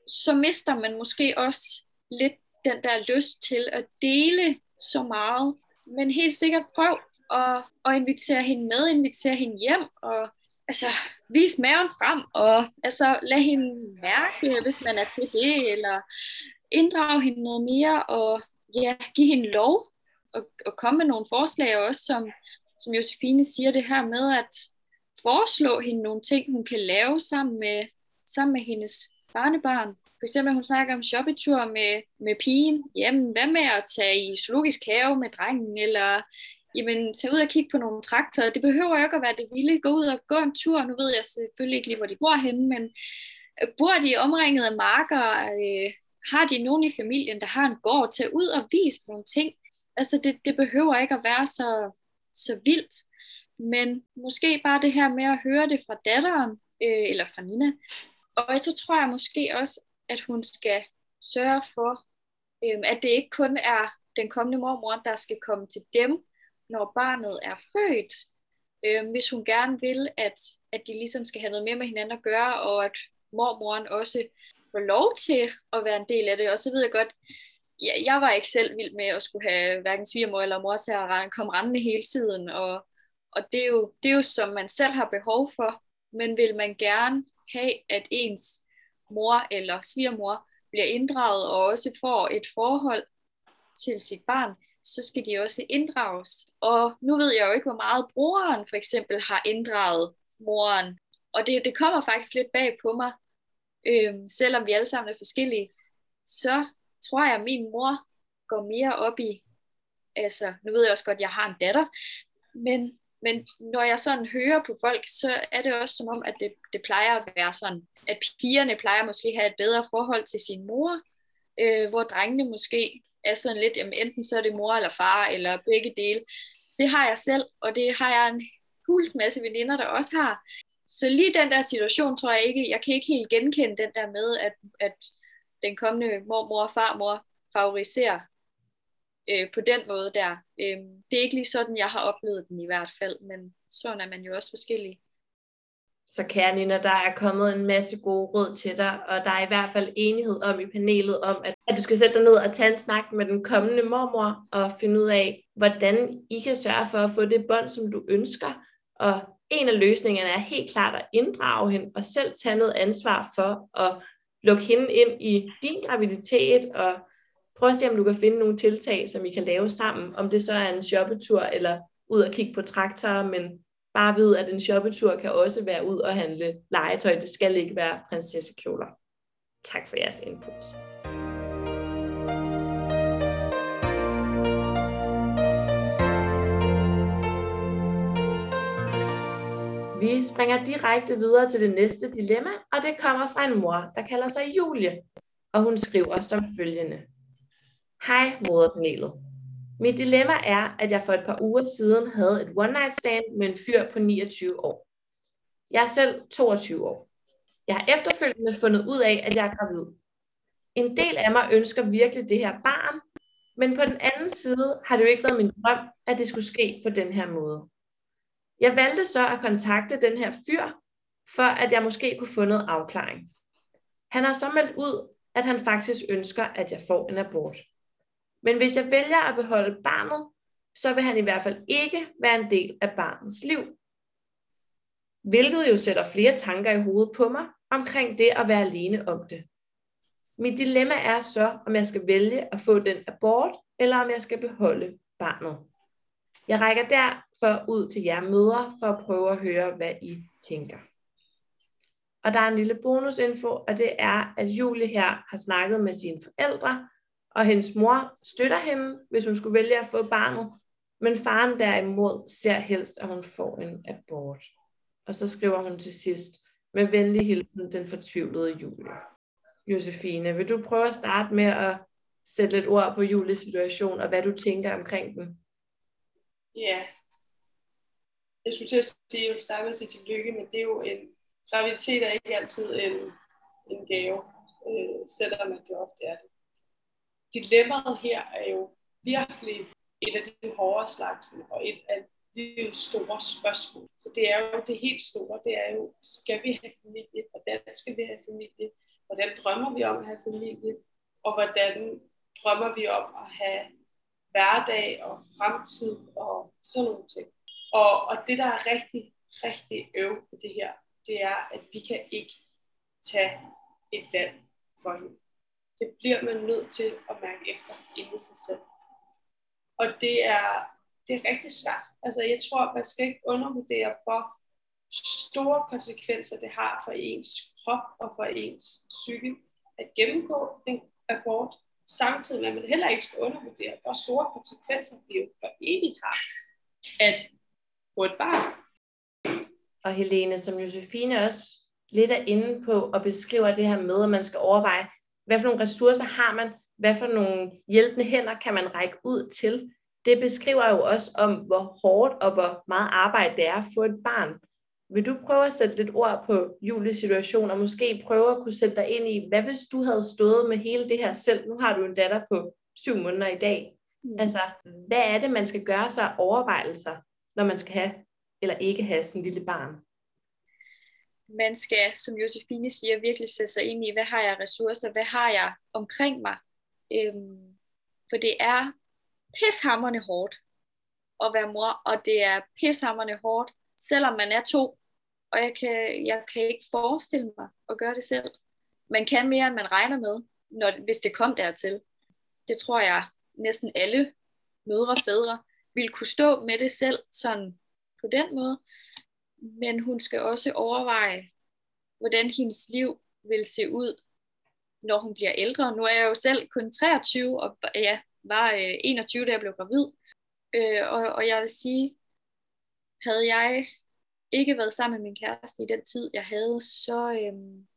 så mister man måske også lidt den der lyst til at dele så meget. Men helt sikkert prøv og, og invitere hende med, invitere hende hjem, og altså, vis maven frem, og altså, lad hende mærke, hvis man er til det, eller inddrage hende noget mere, og ja, give hende lov, og, og komme med nogle forslag også, som, som Josefine siger det her med, at foreslå hende nogle ting, hun kan lave sammen med, sammen med hendes barnebarn. For eksempel, hun snakker om shoppetur med, med pigen. Jamen, hvad med at tage i zoologisk have med drengen, eller jamen, tage ud og kigge på nogle traktorer. Det behøver jo ikke at være det vilde. Gå ud og gå en tur. Nu ved jeg selvfølgelig ikke lige, hvor de bor henne, men øh, bor de omringet af marker? Øh, har de nogen i familien, der har en gård til ud og vise nogle ting? Altså, det, det behøver ikke at være så, så vildt. Men måske bare det her med at høre det fra datteren, øh, eller fra Nina. Og så tror jeg måske også, at hun skal sørge for, øh, at det ikke kun er den kommende mormor, der skal komme til dem, når barnet er født. Øh, hvis hun gerne vil, at, at de ligesom skal have noget mere med hinanden at gøre, og at mormoren også får lov til at være en del af det. Og så ved jeg godt, ja, jeg var ikke selv vild med at skulle have hverken svigermor eller mor til at komme rendende hele tiden, og, og det, er jo, det er jo som man selv har behov for, men vil man gerne have, at ens mor eller svigermor bliver inddraget og også får et forhold til sit barn, så skal de også inddrages. Og nu ved jeg jo ikke, hvor meget brugeren for eksempel har inddraget moren. Og det, det kommer faktisk lidt bag på mig, øhm, selvom vi alle sammen er forskellige. Så tror jeg, at min mor går mere op i, altså nu ved jeg også godt, at jeg har en datter, men men når jeg sådan hører på folk, så er det også som om, at det, det plejer at være sådan, at pigerne plejer måske at have et bedre forhold til sin mor, øh, hvor drengene måske er sådan lidt, jamen enten så er det mor eller far, eller begge dele. Det har jeg selv, og det har jeg en huls masse veninder, der også har. Så lige den der situation tror jeg ikke, jeg kan ikke helt genkende den der med, at, at den kommende mormor og farmor favoriserer øh, på den måde der. Øh, det er ikke lige sådan, jeg har oplevet den i hvert fald, men sådan er man jo også forskellig. Så kære Nina, der er kommet en masse gode råd til dig, og der er i hvert fald enighed om i panelet om, at, at du skal sætte dig ned og tage en snak med den kommende mormor og finde ud af, hvordan I kan sørge for at få det bånd, som du ønsker. Og en af løsningerne er helt klart at inddrage hende og selv tage noget ansvar for at lukke hende ind i din graviditet og prøv at se, om du kan finde nogle tiltag, som I kan lave sammen, om det så er en shoppetur eller ud og kigge på traktorer, men bare ved, at en shoppetur kan også være ud og handle legetøj. Det skal ikke være prinsessekjoler. Tak for jeres input. Vi springer direkte videre til det næste dilemma, og det kommer fra en mor, der kalder sig Julie. Og hun skriver som følgende. Hej moderpanelet. Mit dilemma er, at jeg for et par uger siden havde et one night stand med en fyr på 29 år. Jeg er selv 22 år. Jeg har efterfølgende fundet ud af, at jeg er gravid. en del af mig ønsker virkelig det her barn, men på den anden side har det jo ikke været min drøm, at det skulle ske på den her måde. Jeg valgte så at kontakte den her fyr, for at jeg måske kunne få noget afklaring. Han har så meldt ud, at han faktisk ønsker, at jeg får en abort. Men hvis jeg vælger at beholde barnet, så vil han i hvert fald ikke være en del af barnets liv. Hvilket jo sætter flere tanker i hovedet på mig omkring det at være alene om det. Mit dilemma er så, om jeg skal vælge at få den abort, eller om jeg skal beholde barnet. Jeg rækker derfor ud til jer mødre for at prøve at høre, hvad I tænker. Og der er en lille bonusinfo, og det er, at Julie her har snakket med sine forældre, og hendes mor støtter hende, hvis hun skulle vælge at få barnet, men faren derimod ser helst, at hun får en abort. Og så skriver hun til sidst, med venlig hilsen, den fortvivlede Julie. Josefine, vil du prøve at starte med at sætte lidt ord på Julies situation, og hvad du tænker omkring den? Ja. Jeg skulle til at sige, at jeg vil starte med at sige tillykke, men det er jo en graviditet er ikke altid en, en gave, øh, selvom det ofte er det. Dilemmaet her er jo virkelig et af de hårde slagsen, og et af de store spørgsmål. Så det er jo det helt store, det er jo, skal vi have familie? Hvordan skal vi have familie? Hvordan drømmer vi om at have familie? Og hvordan drømmer vi om at have hverdag og fremtid og sådan nogle ting. Og, og det, der er rigtig, rigtig øv på det her, det er, at vi kan ikke tage et valg for hende. Det bliver man nødt til at mærke efter inde i sig selv. Og det er, det er rigtig svært. Altså jeg tror, man skal ikke undervurdere, hvor store konsekvenser det har for ens krop og for ens psyke at gennemgå en abort, samtidig med at man heller ikke skal undervurdere, hvor store konsekvenser det jo for evigt har at få et barn. Og Helene, som Josefine også lidt er inde på og beskriver det her med, at man skal overveje, hvad for nogle ressourcer har man, hvad for nogle hjælpende hænder kan man række ud til. Det beskriver jo også om, hvor hårdt og hvor meget arbejde det er at få et barn. Vil du prøve at sætte lidt ord på Julies situation, og måske prøve at kunne sætte dig ind i, hvad hvis du havde stået med hele det her selv? Nu har du en datter på syv måneder i dag. Mm. Altså, hvad er det, man skal gøre sig overvejelser, når man skal have eller ikke have sin lille barn? Man skal, som Josefine siger, virkelig sætte sig ind i, hvad har jeg ressourcer, hvad har jeg omkring mig? Øhm, for det er pishammerne hårdt at være mor, og det er pishammerne hårdt, selvom man er to og jeg kan, jeg kan ikke forestille mig at gøre det selv. Man kan mere, end man regner med, når, hvis det kom dertil. Det tror jeg næsten alle mødre og fædre vil kunne stå med det selv sådan på den måde. Men hun skal også overveje, hvordan hendes liv vil se ud, når hun bliver ældre. Nu er jeg jo selv kun 23, og ja, var øh, 21, da jeg blev gravid. Øh, og, og jeg vil sige, havde jeg ikke været sammen med min kæreste i den tid, jeg havde, så, øhm,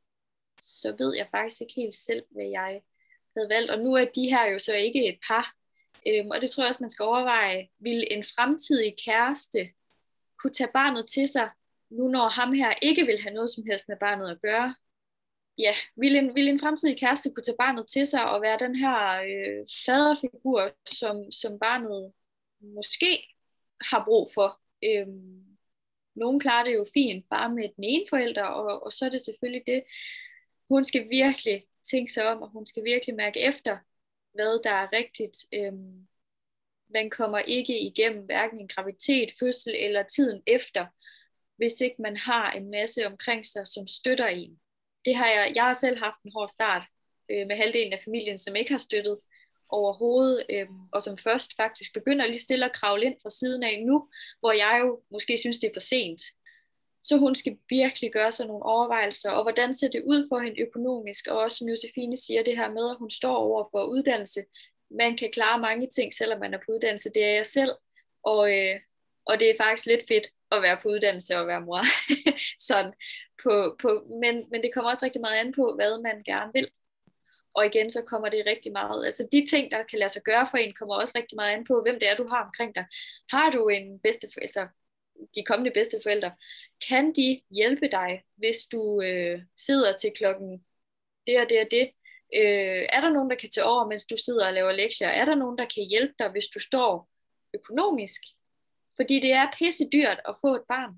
så ved jeg faktisk ikke helt selv, hvad jeg havde valgt. Og nu er de her jo så ikke et par. Øhm, og det tror jeg også, man skal overveje. Vil en fremtidig kæreste kunne tage barnet til sig, nu når ham her ikke vil have noget som helst med barnet at gøre? Ja, ville en, vil en fremtidig kæreste kunne tage barnet til sig og være den her øh, faderfigur, som, som barnet måske har brug for? Øhm, nogle klarer det jo fint bare med den ene forælder, og, og så er det selvfølgelig det. Hun skal virkelig tænke sig om, og hun skal virkelig mærke efter, hvad der er rigtigt. Øhm, man kommer ikke igennem hverken en graviditet, fødsel eller tiden efter, hvis ikke man har en masse omkring sig, som støtter en. Det har jeg, jeg har selv haft en hård start øh, med halvdelen af familien, som ikke har støttet overhovedet, øh, og som først faktisk begynder lige stille at kravle ind fra siden af nu, hvor jeg jo måske synes, det er for sent. Så hun skal virkelig gøre sig nogle overvejelser, og hvordan ser det ud for hende økonomisk, og også som Josefine siger, det her med, at hun står over for uddannelse. Man kan klare mange ting, selvom man er på uddannelse, det er jeg selv, og, øh, og det er faktisk lidt fedt at være på uddannelse og være mor. [laughs] Sådan på, på, men, men det kommer også rigtig meget an på, hvad man gerne vil. Og igen, så kommer det rigtig meget, altså de ting, der kan lade sig gøre for en, kommer også rigtig meget an på, hvem det er, du har omkring dig. Har du en bedste, altså de kommende bedsteforældre, kan de hjælpe dig, hvis du øh, sidder til klokken det og det og det, Øh, er der nogen, der kan tage over, mens du sidder og laver lektier? Er der nogen, der kan hjælpe dig, hvis du står økonomisk? Fordi det er pisse dyrt at få et barn.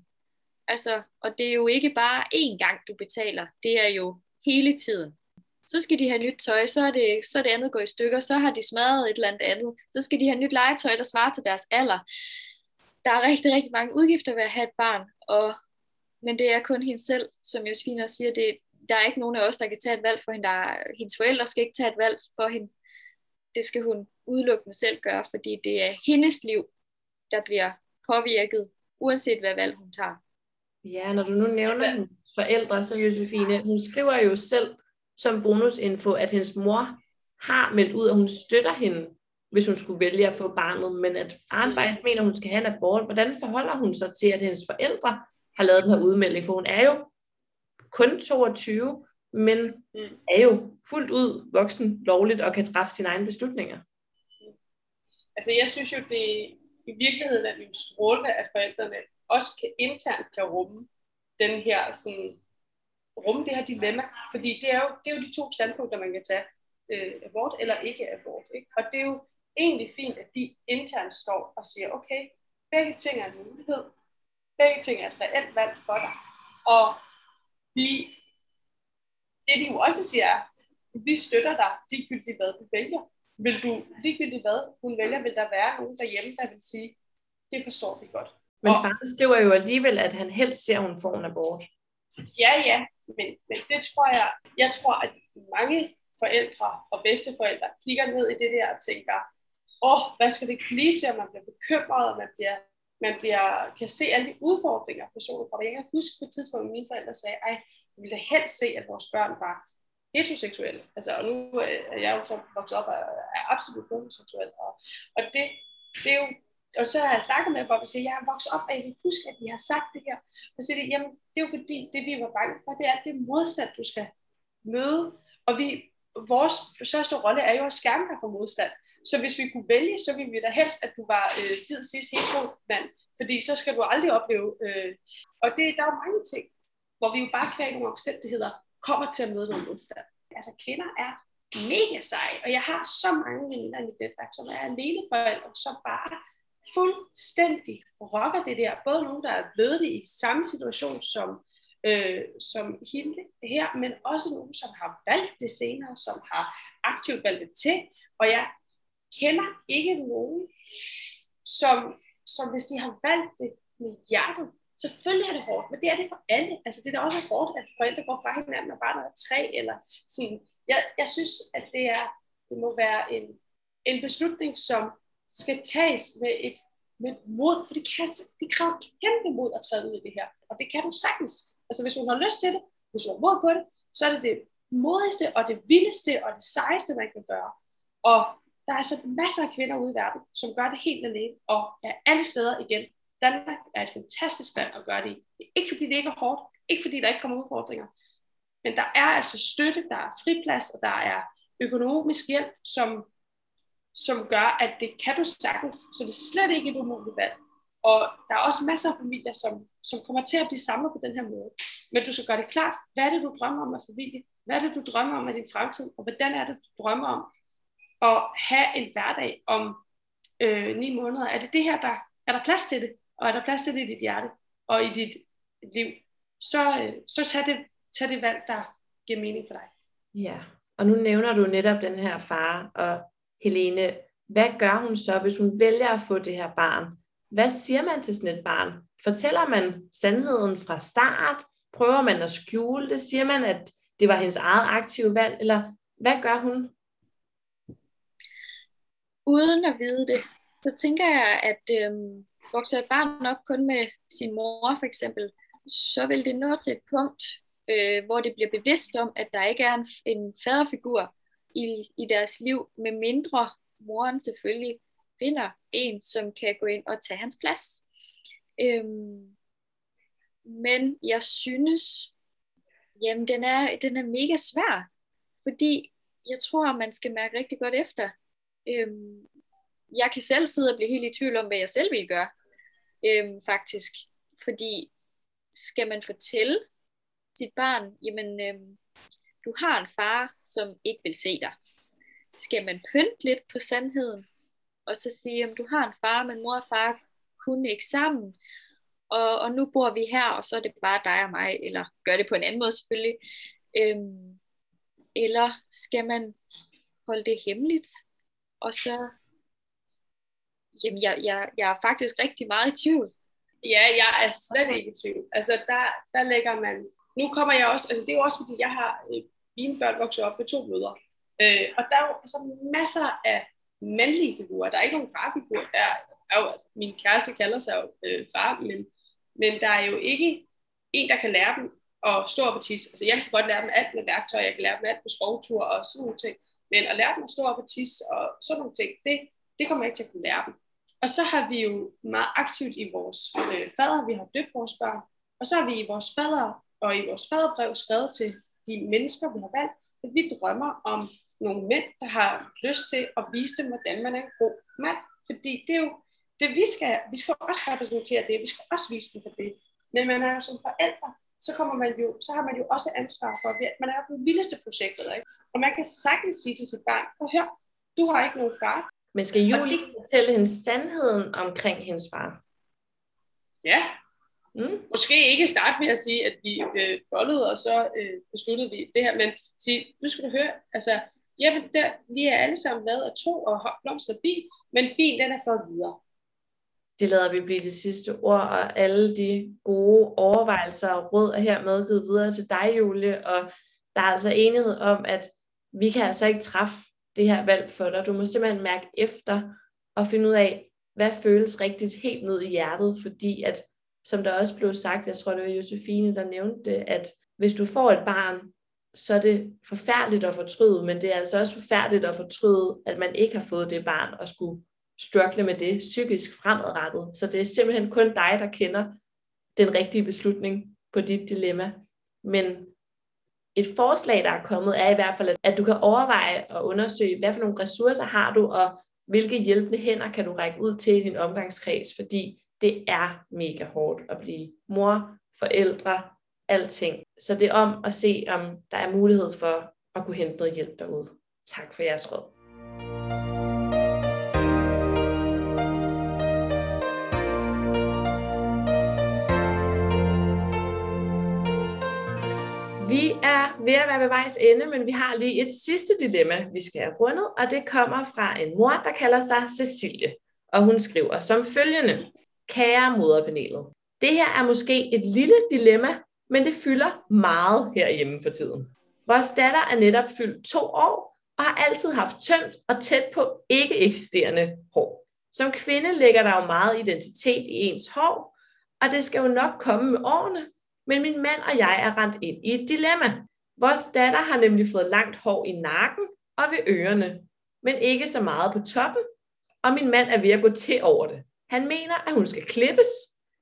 Altså, og det er jo ikke bare én gang, du betaler. Det er jo hele tiden. Så skal de have nyt tøj, så er det, så er det andet går i stykker, så har de smadret et eller andet. Så skal de have nyt legetøj, der svarer til deres alder. Der er rigtig, rigtig mange udgifter ved at have et barn, og, men det er kun hende selv, som Josefine siger, det, der er ikke nogen af os, der kan tage et valg for hende. Der er, hendes forældre skal ikke tage et valg for hende. Det skal hun udelukkende selv gøre, fordi det er hendes liv, der bliver påvirket, uanset hvad valg hun tager. Ja, når du nu nævner hendes forældre, så Josefine, hun skriver jo selv som bonusinfo, at hendes mor har meldt ud, at hun støtter hende, hvis hun skulle vælge at få barnet, men at faren faktisk mener, at hun skal have en abort. Hvordan forholder hun sig til, at hendes forældre har lavet den her udmelding? For hun er jo kun 22, men mm. er jo fuldt ud voksen lovligt og kan træffe sine egne beslutninger. Altså jeg synes jo, det i virkeligheden er det jo strålende, at forældrene også kan, internt kan rumme den her sådan, rumme det her dilemma, fordi det er jo, det er jo de to standpunkter, man kan tage, øh, abort eller ikke abort. Ikke? Og det er jo egentlig fint, at de internt står og siger, okay, begge ting er en mulighed, begge ting er et reelt valg for dig, og vi, det de jo også siger er, vi støtter dig, ligegyldigt hvad du vælger. Vil du, ligegyldigt hvad hun vælger, vil der være nogen derhjemme, der vil sige, det forstår vi godt. Men og, faren skriver jo alligevel, at han helst ser, at hun får en abort. Ja, ja, men, men det tror jeg, jeg tror, at mange forældre og bedsteforældre kigger ned i det der og tænker, åh, oh, hvad skal det blive til, at man bliver bekymret, og man bliver, man bliver, kan se alle de udfordringer, personen kommer. Jeg kan huske på et tidspunkt, at mine forældre sagde, ej, jeg ville da helst se, at vores børn var heteroseksuelle. Altså, og nu øh, er jeg jo så vokset op og er absolut homoseksuel. Og, og det, det er jo og så har jeg snakket med Bob og siger, jeg er vokset op, og jeg kan huske, at vi har sagt det her. Og så siger de, jamen, det er jo fordi, det vi var bange for, det er det modstand, du skal møde. Og vi, vores største rolle er jo at skærme dig for modstand. Så hvis vi kunne vælge, så ville vi da helst, at du var øh, hvid, cis, hetero mand. Fordi så skal du aldrig opleve. Øh, og det, der er jo mange ting, hvor vi jo bare kvæg nogle omstændigheder kommer til at møde nogle modstand. Altså kvinder er mega seje, og jeg har så mange veninder i mit netværk, som er alene forældre, som bare fuldstændig rocker det der. Både nogen, der er blevet det i samme situation som, øh, som hende her, men også nogen, som har valgt det senere, som har aktivt valgt det til. Og jeg kender ikke nogen, som, som hvis de har valgt det med hjertet, selvfølgelig er det hårdt, men det er det for alle. Altså det er da også hårdt, at forældre går fra hinanden, når barnet er tre, eller sådan. Jeg, jeg synes, at det, er, det må være en, en beslutning, som skal tages med et, med mod, for det, kan, det kræver kæmpe mod at træde ud i det her. Og det kan du sagtens. Altså hvis hun har lyst til det, hvis hun har mod på det, så er det det modigste og det vildeste og det sejeste, man kan gøre. Og der er så masser af kvinder ude i verden, som gør det helt alene, og er alle steder igen. Danmark er et fantastisk land at gøre det i. Ikke fordi det ikke er hårdt, ikke fordi der ikke kommer udfordringer, men der er altså støtte, der er friplads, og der er økonomisk hjælp, som som gør, at det kan du sagtens, så det er slet ikke et umuligt valg. Og der er også masser af familier, som, som kommer til at blive samlet på den her måde. Men du skal gøre det klart, hvad er det, du drømmer om at familie? Hvad er det, du drømmer om af din fremtid? Og hvordan er det, du drømmer om at have en hverdag om øh, ni måneder? Er det det her, der er der plads til det? Og er der plads til det i dit hjerte og i dit liv? Så, øh, så tag, det, tag det valg, der giver mening for dig. Ja, og nu nævner du netop den her far, og Helene, hvad gør hun så, hvis hun vælger at få det her barn? Hvad siger man til sådan et barn? Fortæller man sandheden fra start? Prøver man at skjule det? Siger man, at det var hendes eget aktive valg? Eller hvad gør hun? Uden at vide det, så tænker jeg, at øh, vokser et barn op kun med sin mor for eksempel, så vil det nå til et punkt, øh, hvor det bliver bevidst om, at der ikke er en, en faderfigur, i, i deres liv, med mindre moren selvfølgelig finder en, som kan gå ind og tage hans plads. Øhm, men jeg synes, jamen den er, den er mega svær, fordi jeg tror, man skal mærke rigtig godt efter. Øhm, jeg kan selv sidde og blive helt i tvivl om, hvad jeg selv vil gøre, øhm, faktisk. Fordi skal man fortælle sit barn, jamen øhm, du har en far, som ikke vil se dig. Skal man pynte lidt på sandheden, og så sige, at du har en far, men mor og far kunne ikke sammen, og, og nu bor vi her, og så er det bare dig og mig, eller gør det på en anden måde selvfølgelig. Øhm, eller skal man holde det hemmeligt, og så, jamen jeg, jeg, jeg er faktisk rigtig meget i tvivl. Ja, jeg er slet ikke i tvivl. Altså der, der lægger man, nu kommer jeg også, altså det er jo også fordi, jeg har øh, mine børn vokset op med to mødre. Øh, og der er jo altså masser af mandlige figurer. Der er ikke nogen farfigurer. Der er jo, altså, min kæreste kalder sig jo øh, far, men, men der er jo ikke en, der kan lære dem at stå op og tisse. Altså jeg kan godt lære dem alt med værktøj, jeg kan lære dem alt på skovtur og sådan nogle ting. Men at lære dem at stå op og tisse og sådan nogle ting, det, det kommer jeg ikke til at kunne lære dem. Og så har vi jo meget aktivt i vores øh, fader, vi har døbt vores børn, og så har vi i vores fader og i vores faderbrev skrevet til de mennesker, vi har valgt, at vi drømmer om nogle mænd, der har lyst til at vise dem, hvordan man er en god mand. Fordi det er jo det, vi skal, vi skal også repræsentere det, vi skal også vise dem for det. Men man er jo som forældre, så, kommer man jo, så har man jo også ansvar for, at man er på det vildeste projektet. Ikke? Og man kan sagtens sige til sit barn, hør, du har ikke nogen far, men skal Julie det... fortælle hende sandheden omkring hendes far? Ja. Mm. Måske ikke starte med at sige, at vi øh, bollede, og så øh, besluttede vi det her, men sige, nu skal du høre, altså, jamen, der, vi er alle sammen lavet af to og blomster bil, men bil, den er for videre. Det lader vi blive det sidste ord, og alle de gode overvejelser og råd er hermed givet videre til dig, Julie, og der er altså enighed om, at vi kan altså ikke træffe det her valg for dig. Du må simpelthen mærke efter og finde ud af, hvad føles rigtigt helt ned i hjertet, fordi at, som der også blev sagt, jeg tror det var Josefine, der nævnte det, at hvis du får et barn, så er det forfærdeligt at fortryde, men det er altså også forfærdeligt at fortryde, at man ikke har fået det barn og skulle struggle med det psykisk fremadrettet. Så det er simpelthen kun dig, der kender den rigtige beslutning på dit dilemma. Men et forslag, der er kommet, er i hvert fald, at du kan overveje og undersøge, hvad for nogle ressourcer har du, og hvilke hjælpende hænder kan du række ud til i din omgangskreds, fordi det er mega hårdt at blive mor, forældre, alting. Så det er om at se, om der er mulighed for at kunne hente noget hjælp derude. Tak for jeres råd. Ved at være ved vejs ende, men vi har lige et sidste dilemma, vi skal have rundet, og det kommer fra en mor, der kalder sig Cecilie. Og hun skriver som følgende. Kære moderpanelet, det her er måske et lille dilemma, men det fylder meget herhjemme for tiden. Vores datter er netop fyldt to år, og har altid haft tyndt og tæt på ikke eksisterende hår. Som kvinde ligger der jo meget identitet i ens hår, og det skal jo nok komme med årene, men min mand og jeg er rent ind i et dilemma. Vores datter har nemlig fået langt hår i nakken og ved ørerne, men ikke så meget på toppen, og min mand er ved at gå til over det. Han mener, at hun skal klippes,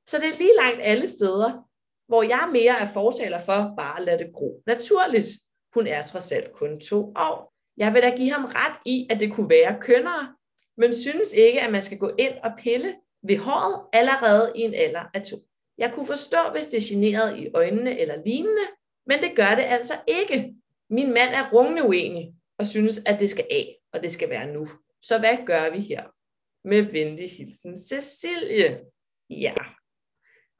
så det er lige langt alle steder, hvor jeg mere er fortaler for bare at lade det gro naturligt. Hun er trods alt kun to år. Jeg vil da give ham ret i, at det kunne være kønnere, men synes ikke, at man skal gå ind og pille ved håret allerede i en alder af to. Jeg kunne forstå, hvis det generede i øjnene eller lignende, men det gør det altså ikke. Min mand er rungende uenig og synes, at det skal af, og det skal være nu. Så hvad gør vi her? Med venlig hilsen, Cecilie. Ja.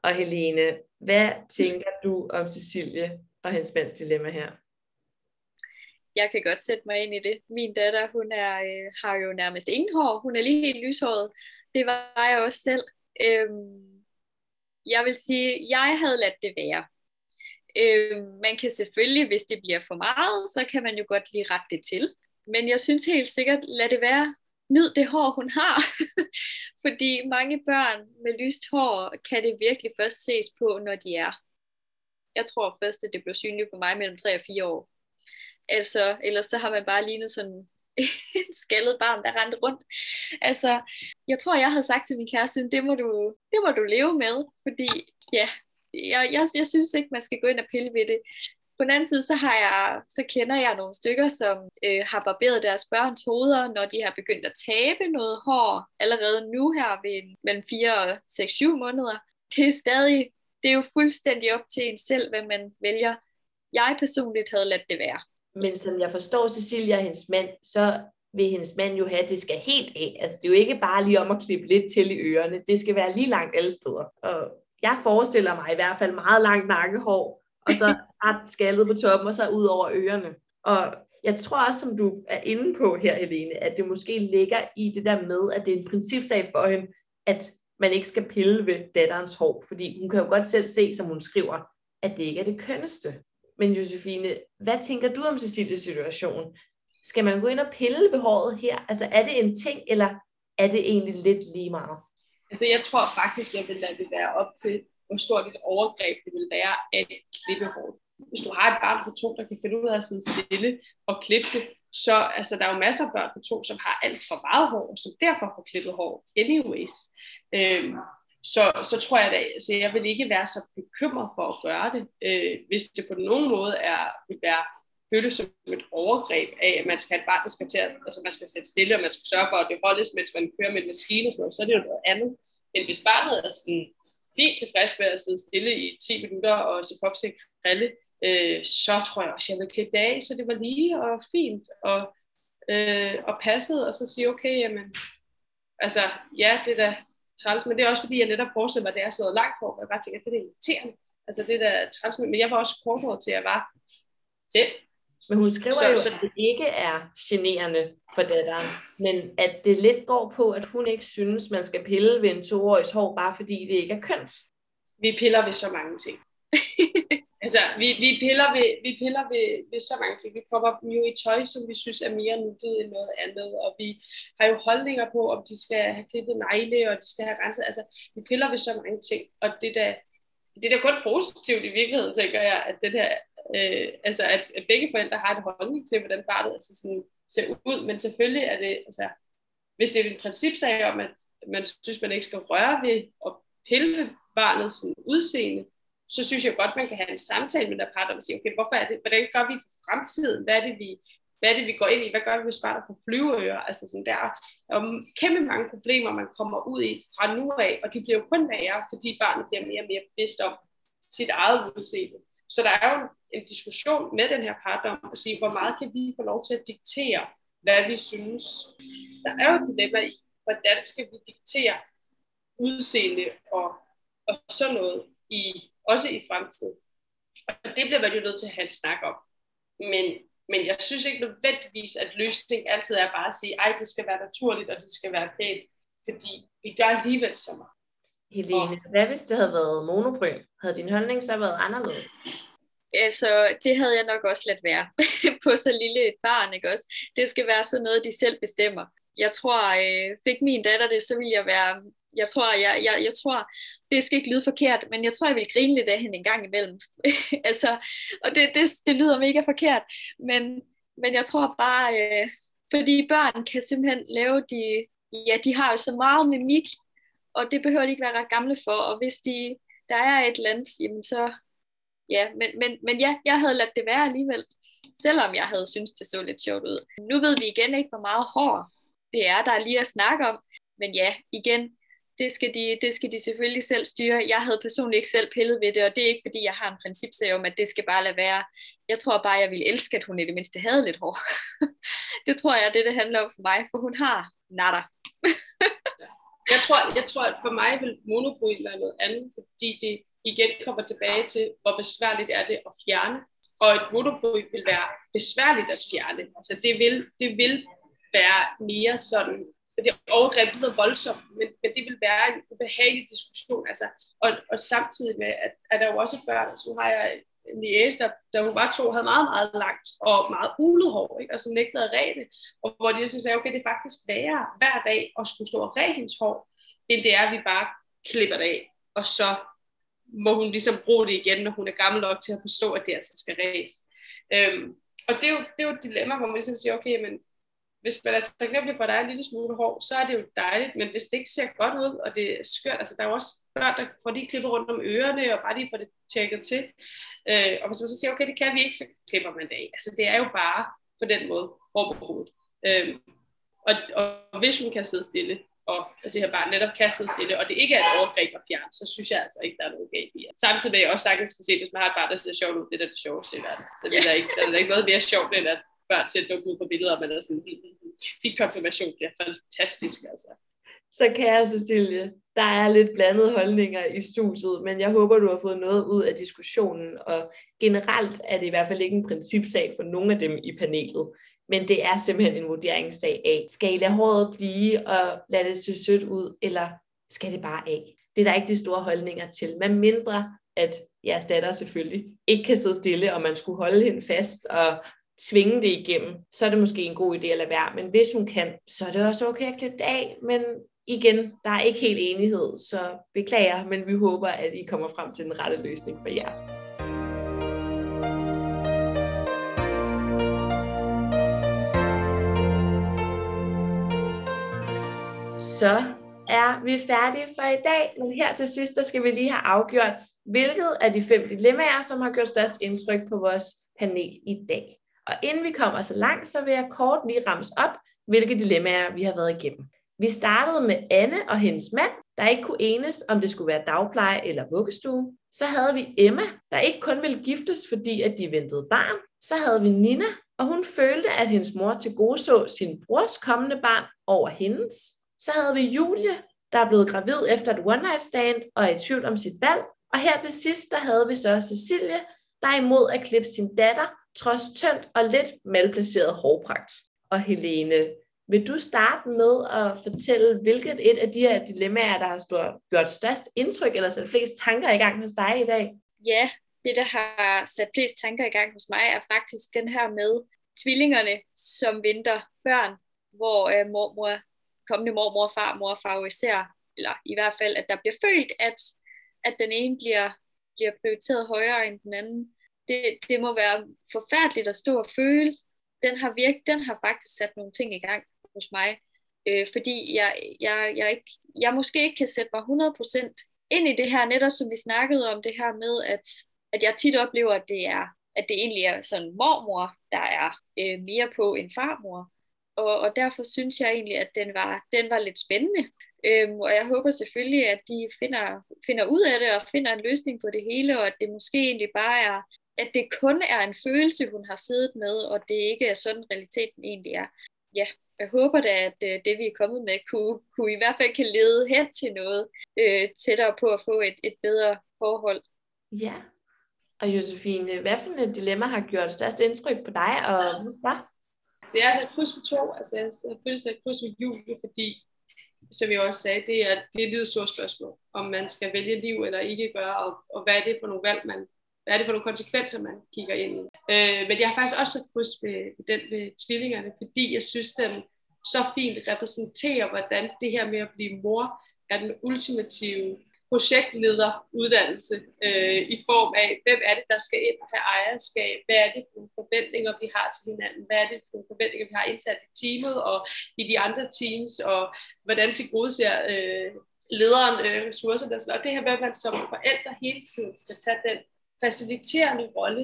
Og Helene, hvad tænker du om Cecilie og hendes mands dilemma her? Jeg kan godt sætte mig ind i det. Min datter, hun er, øh, har jo nærmest ingen hår. Hun er lige helt lyshåret. Det var jeg også selv. Øhm, jeg vil sige, jeg havde ladt det være. Øh, man kan selvfølgelig, hvis det bliver for meget, så kan man jo godt lige rette det til. Men jeg synes helt sikkert, lad det være. Nyd det hår, hun har. [laughs] Fordi mange børn med lyst hår, kan det virkelig først ses på, når de er. Jeg tror først, at det blev synligt på mig mellem 3 og 4 år. Altså, ellers så har man bare lignet sådan en [laughs] skaldet barn, der rendte rundt. Altså, jeg tror, jeg havde sagt til min kæreste, det må du, det må du leve med, fordi ja, jeg, jeg, jeg synes ikke, man skal gå ind og pille ved det. På den anden side, så, har jeg, så kender jeg nogle stykker, som øh, har barberet deres børns hoveder, når de har begyndt at tabe noget hår allerede nu her ved mellem 4 og 6-7 måneder. Det er stadig, det er jo fuldstændig op til en selv, hvad man vælger. Jeg personligt havde ladt det være. Men som jeg forstår Cecilia og hendes mand, så vil hendes mand jo have, at det skal helt af. Altså det er jo ikke bare lige om at klippe lidt til i ørerne. Det skal være lige langt alle steder. Og jeg forestiller mig i hvert fald meget langt nakkehår, og så [laughs] ret skaldet på toppen, og så ud over ørerne. Og jeg tror også, som du er inde på her, Helene, at det måske ligger i det der med, at det er en principsag for hende, at man ikke skal pille ved datterens hår, fordi hun kan jo godt selv se, som hun skriver, at det ikke er det kønneste. Men Josefine, hvad tænker du om Cecilies situation? Skal man gå ind og pille ved håret her? Altså er det en ting, eller er det egentlig lidt lige meget? Altså jeg tror faktisk, jeg vil lade det være op til, hvor stort et overgreb det vil være at klippe hårdt. Hvis du har et barn på to, der kan finde ud af at sidde stille og klippe det, så altså, der er jo masser af børn på to, som har alt for meget hår, og som derfor får klippet hår anyways. Øhm, så, så tror jeg, da, så jeg vil ikke være så bekymret for at gøre det, øh, hvis det på nogen måde er, vil være føles som et overgreb af, at man skal have et barn, der skal til at, altså man skal sætte stille, og man skal sørge for, at det holdes, mens man kører med en maskine og sådan noget, så er det jo noget andet. Men hvis barnet er sådan fint tilfreds med at sidde stille i 10 minutter og se popsik krille, øh, så tror jeg også, jeg vil klippe det af, så det var lige og fint og, øh, og passet, og så sige, okay, jamen, altså, ja, det er da træls, men det er også fordi, jeg netop forestiller mig, at det er så langt på, og jeg bare tænker, at det er irriterende. Altså det der træls, men jeg var også korthåret til, at jeg var 5 men hun skriver så, jo, så... at det ikke er generende for datteren, men at det lidt går på, at hun ikke synes, man skal pille ved en toårigs hår, bare fordi det ikke er kønt. Vi piller ved så mange ting. [laughs] altså, vi, vi piller, ved, vi piller ved, ved så mange ting. Vi prøver dem jo i tøj, som vi synes er mere nuttet end noget andet, og vi har jo holdninger på, om de skal have klippet negle, og de skal have renset. Altså, vi piller ved så mange ting, og det der, det er da kun positivt i virkeligheden, tænker jeg, at den her øh, altså at, at begge forældre har en holdning til, hvordan barnet altså sådan, ser ud, men selvfølgelig er det, altså, hvis det er en principsag om, at man synes, man ikke skal røre ved og pille barnets sådan, udseende, så synes jeg godt, man kan have en samtale med der parter og sige, okay, hvorfor er det, hvordan gør vi for fremtiden? Hvad er det, vi, hvad er det, vi går ind i? Hvad gør vi, hvis barnet får flyveører? Altså sådan, der er kæmpe mange problemer, man kommer ud i fra nu af, og de bliver jo kun værre, fordi barnet bliver mere og mere bevidst om sit eget udseende. Så der er jo en diskussion med den her partner om at sige, hvor meget kan vi få lov til at diktere, hvad vi synes. Der er jo et dilemma i, hvordan skal vi diktere udseende og, og sådan noget, i, også i fremtiden. Og det bliver man jo nødt til at have en snak om. Men, men jeg synes ikke nødvendigvis, at løsningen altid er bare at sige, ej, det skal være naturligt, og det skal være pænt, fordi vi gør alligevel så meget. Helene, hvad hvis det havde været monobryn? Havde din holdning så været anderledes? Altså, det havde jeg nok også let være [laughs] på så lille et barn, ikke også? Det skal være sådan noget, de selv bestemmer. Jeg tror, øh, fik min datter det, så ville jeg være, jeg tror, jeg, jeg, jeg tror, det skal ikke lyde forkert, men jeg tror, jeg vil grine lidt af hende en gang imellem. [laughs] altså, og det, det, det lyder mega forkert, men, men jeg tror bare, øh, fordi børn kan simpelthen lave de, ja, de har jo så meget mimik, og det behøver de ikke være ret gamle for, og hvis de, der er et eller andet, jamen så, ja, men, men, men ja, jeg havde ladt det være alligevel, selvom jeg havde syntes, det så lidt sjovt ud. Nu ved vi igen ikke, hvor meget hår det er, der er lige at snakke om, men ja, igen, det skal, de, det skal de selvfølgelig selv styre. Jeg havde personligt ikke selv pillet ved det, og det er ikke, fordi jeg har en principsag om, at det skal bare lade være. Jeg tror bare, jeg ville elske, at hun i det mindste havde lidt hår. [laughs] det tror jeg, det det handler om for mig, for hun har natter. [laughs] jeg, tror, jeg tror, at for mig vil monobryl være noget andet, fordi det igen kommer tilbage til, hvor besværligt er det at fjerne. Og et monobryn vil være besværligt at fjerne. Altså det vil, det vil være mere sådan, det overgreb lyder voldsomt, men, men det vil være en ubehagelig diskussion. Altså, og, og samtidig med, at, at der jo også børn, altså har jeg en niæse, der, da hun var to, havde meget, meget langt og meget ulet hår, ikke? og som nægtede at ræde og hvor de ligesom sagde, okay, det er faktisk værre hver dag at skulle stå og ræde hendes hår, end det er, at vi bare klipper det af, og så må hun ligesom bruge det igen, når hun er gammel nok til at forstå, at det altså skal ræs. Øhm, og det er, jo, det er jo et dilemma, hvor man ligesom siger, okay, men hvis man er taknemmelig for, at der er en lille smule hår, så er det jo dejligt, men hvis det ikke ser godt ud, og det er skørt, altså der er jo også børn, der får de klipper rundt om ørerne, og bare lige får det tjekket til, øh, og hvis man så siger, okay, det kan vi ikke, så klipper man det af. Altså det er jo bare på den måde hår på hovedet. Øh, og, og hvis hun kan sidde stille, og det her barn netop kan sidde stille, og det ikke er et overgreb at fjerne, så synes jeg altså ikke, der er noget galt i det. Samtidig vil jeg også sagtens kan se, hvis man har et barn, der ser sjovt ud, det er det sjoveste i verden. Så det er der ikke, der er ikke noget mere sjovt, end at børn til at dukke ud på billeder, men er sådan, din konfirmation bliver fantastisk, altså. Så kære Cecilie, der er lidt blandede holdninger i studiet, men jeg håber, du har fået noget ud af diskussionen, og generelt er det i hvert fald ikke en principsag for nogen af dem i panelet, men det er simpelthen en vurderingssag af, skal I lade håret blive og lade det se sødt ud, eller skal det bare af? Det er der ikke de store holdninger til, men mindre at jeres datter selvfølgelig ikke kan sidde stille, og man skulle holde hende fast og tvinge det igennem, så er det måske en god idé at lade være. Men hvis hun kan, så er det også okay at klippe det af, men igen, der er ikke helt enighed, så beklager, men vi håber, at I kommer frem til den rette løsning for jer. Så er vi færdige for i dag, men her til sidst, der skal vi lige have afgjort, hvilket af de fem dilemmaer, som har gjort størst indtryk på vores panel i dag. Og inden vi kommer så langt, så vil jeg kort lige ramse op, hvilke dilemmaer vi har været igennem. Vi startede med Anne og hendes mand, der ikke kunne enes, om det skulle være dagpleje eller vuggestue. Så havde vi Emma, der ikke kun ville giftes, fordi at de ventede barn. Så havde vi Nina, og hun følte, at hendes mor til gode så sin brors kommende barn over hendes. Så havde vi Julie, der er blevet gravid efter et one night stand og er i tvivl om sit valg. Og her til sidst, der havde vi så Cecilie, der er imod at klippe sin datter, trods tyndt og lidt malplaceret hårpragt. Og Helene, vil du starte med at fortælle, hvilket et af de her dilemmaer, der har stort, gjort størst indtryk, eller sat flest tanker i gang hos dig i dag? Ja, det, der har sat flest tanker i gang hos mig, er faktisk den her med tvillingerne, som venter børn, hvor øh, mormor, kommende mormor og farmor favoriserer, eller i hvert fald, at der bliver følt, at, at den ene bliver, bliver prioriteret højere end den anden. Det, det må være forfærdeligt at stå og føle. Den har, virk, den har faktisk sat nogle ting i gang hos mig, øh, fordi jeg, jeg, jeg, ikke, jeg måske ikke kan sætte mig 100% ind i det her, netop som vi snakkede om det her med, at, at jeg tit oplever, at det er at det egentlig er sådan mormor, der er øh, mere på end farmor. Og, og derfor synes jeg egentlig, at den var, den var lidt spændende. Øhm, og jeg håber selvfølgelig, at de finder, finder ud af det og finder en løsning på det hele, og at det måske egentlig bare er, at det kun er en følelse, hun har siddet med, og det ikke er sådan realiteten egentlig er. Ja, jeg håber da, at øh, det vi er kommet med, kunne, kunne i hvert fald kan lede hen til noget øh, tættere på at få et, et bedre forhold. Ja, og Josefine, hvad for et dilemma har gjort størst indtryk på dig, og hvorfor? Så jeg har sat kryds for to, altså jeg har selvfølgelig sat kryds for Julie, fordi, som jeg også sagde, det er, det er et lidt stort spørgsmål, om man skal vælge liv eller ikke gøre, og, og hvad er det for nogle valg, man, hvad er det for nogle konsekvenser, man kigger ind i. Øh, men jeg har faktisk også sat kryds ved, ved den ved tvillingerne, fordi jeg synes, den så fint repræsenterer, hvordan det her med at blive mor er den ultimative projektlederuddannelse øh, i form af, hvem er det, der skal ind og have ejerskab, hvad er det for nogle forventninger, vi har til hinanden, hvad er det for nogle forventninger, vi har internt i teamet og i de andre teams, og hvordan til gode ser øh, lederen øh, ressourcerne. Og det her med, at man som forældre hele tiden skal tage den faciliterende rolle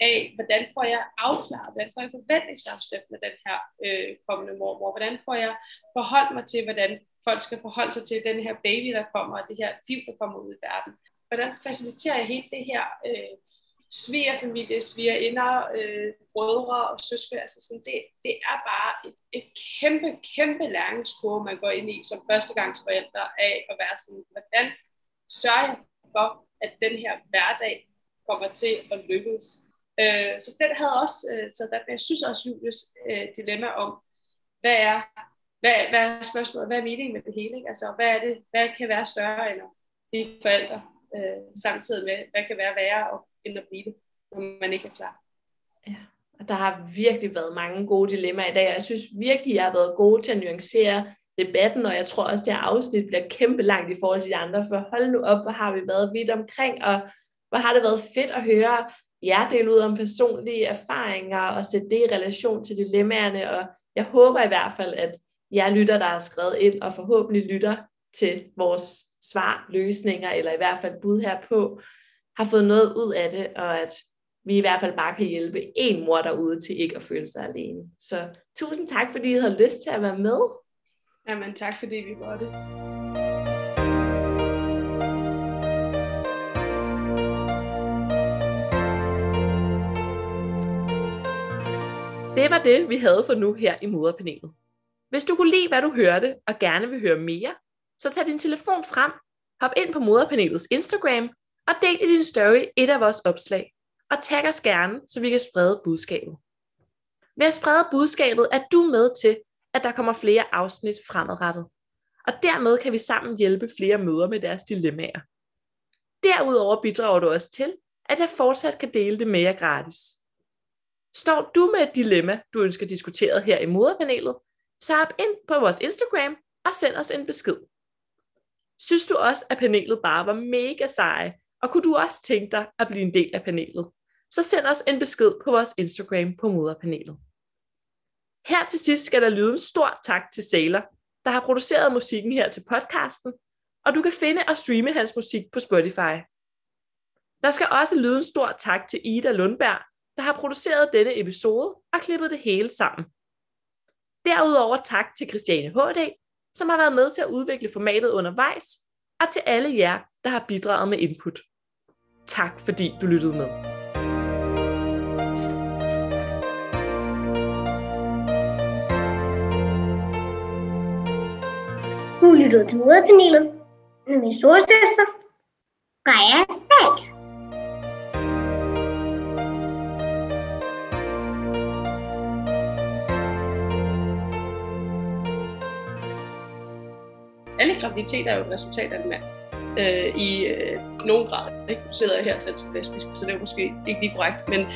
af, hvordan får jeg afklaret, hvordan får jeg forventningsafstemt med den her øh, kommende mormor, hvordan får jeg forholdt mig til, hvordan folk skal forholde sig til den her baby, der kommer, og det her liv, der kommer ud i verden. Hvordan faciliterer jeg helt det her øh, svigerfamilie, svigerinder, øh, brødre og søskende, altså sådan, det, det er bare et, et kæmpe, kæmpe læringskurve, man går ind i som førstegangsforældre af at være sådan, hvordan sørger jeg for, at den her hverdag kommer til at lykkes. Øh, så den havde også, øh, så der, jeg synes også Julius øh, dilemma om, hvad er, hvad, hvad er spørgsmålet, hvad er meningen med det hele? Ikke? Altså, hvad, er det, hvad kan være større end de forældre, øh, samtidig med, hvad kan være værre end at blive det, når man ikke er klar. Ja, og der har virkelig været mange gode dilemmaer i dag, og jeg synes virkelig, jeg har været gode til at nuancere debatten, og jeg tror også, at det her afsnit bliver kæmpe langt i forhold til de andre, for hold nu op, hvor har vi været vidt omkring, og hvor har det været fedt at høre jer dele ud om personlige erfaringer og sætte det i relation til dilemmaerne, og jeg håber i hvert fald, at jer lytter, der har skrevet ind, og forhåbentlig lytter til vores svar, løsninger, eller i hvert fald bud herpå, har fået noget ud af det, og at vi i hvert fald bare kan hjælpe en mor derude til ikke at føle sig alene. Så tusind tak, fordi I havde lyst til at være med. Jamen tak, fordi vi måtte. Det Det var det, vi havde for nu her i moderpanelet. Hvis du kunne lide, hvad du hørte, og gerne vil høre mere, så tag din telefon frem, hop ind på moderpanelets Instagram, og del i din story et af vores opslag, og tag os gerne, så vi kan sprede budskabet. Ved at sprede budskabet er du med til, at der kommer flere afsnit fremadrettet. Og dermed kan vi sammen hjælpe flere møder med deres dilemmaer. Derudover bidrager du også til, at jeg fortsat kan dele det med jer gratis. Står du med et dilemma, du ønsker diskuteret her i moderpanelet, så hop ind på vores Instagram og send os en besked. Synes du også, at panelet bare var mega seje, og kunne du også tænke dig at blive en del af panelet, så send os en besked på vores Instagram på moderpanelet. Her til sidst skal der lyde en stor tak til Sailor, der har produceret musikken her til podcasten, og du kan finde og streame hans musik på Spotify. Der skal også lyde en stor tak til Ida Lundberg, der har produceret denne episode og klippet det hele sammen. Derudover tak til Christiane HD, som har været med til at udvikle formatet undervejs, og til alle jer, der har bidraget med input. Tak fordi du lyttede med. Du lyttede til moderpanelet med min storesøster, Freja Falk. Alle graviditeter er jo et resultat af en mand. Øh, I øh, nogen grad. Ikke? Nu sidder jeg her til lesbisk, så det er måske ikke lige korrekt. Men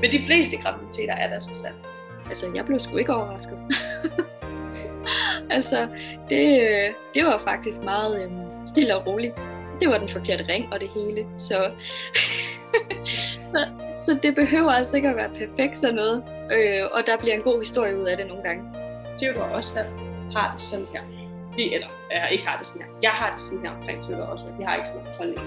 med de fleste graviditeter er der så sandt. Altså, jeg blev sgu ikke overrasket. [laughs] altså, det, øh, det var faktisk meget øh, stille og roligt. Det var den forkerte ring og det hele, så... [laughs] så det behøver altså ikke at være perfekt sådan noget, øh, og der bliver en god historie ud af det nogle gange. Theodor Osvald har det sådan her. Vi, eller jeg ikke har det sådan her. Jeg har det sådan her omkring Theodor Osvald. De har ikke så meget holdning.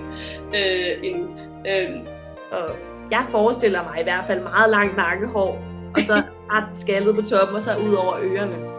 Øh, en, øh, Og jeg forestiller mig i hvert fald meget langt nakkehår, og så [laughs] ret skaldet på toppen, og så ud over ørerne.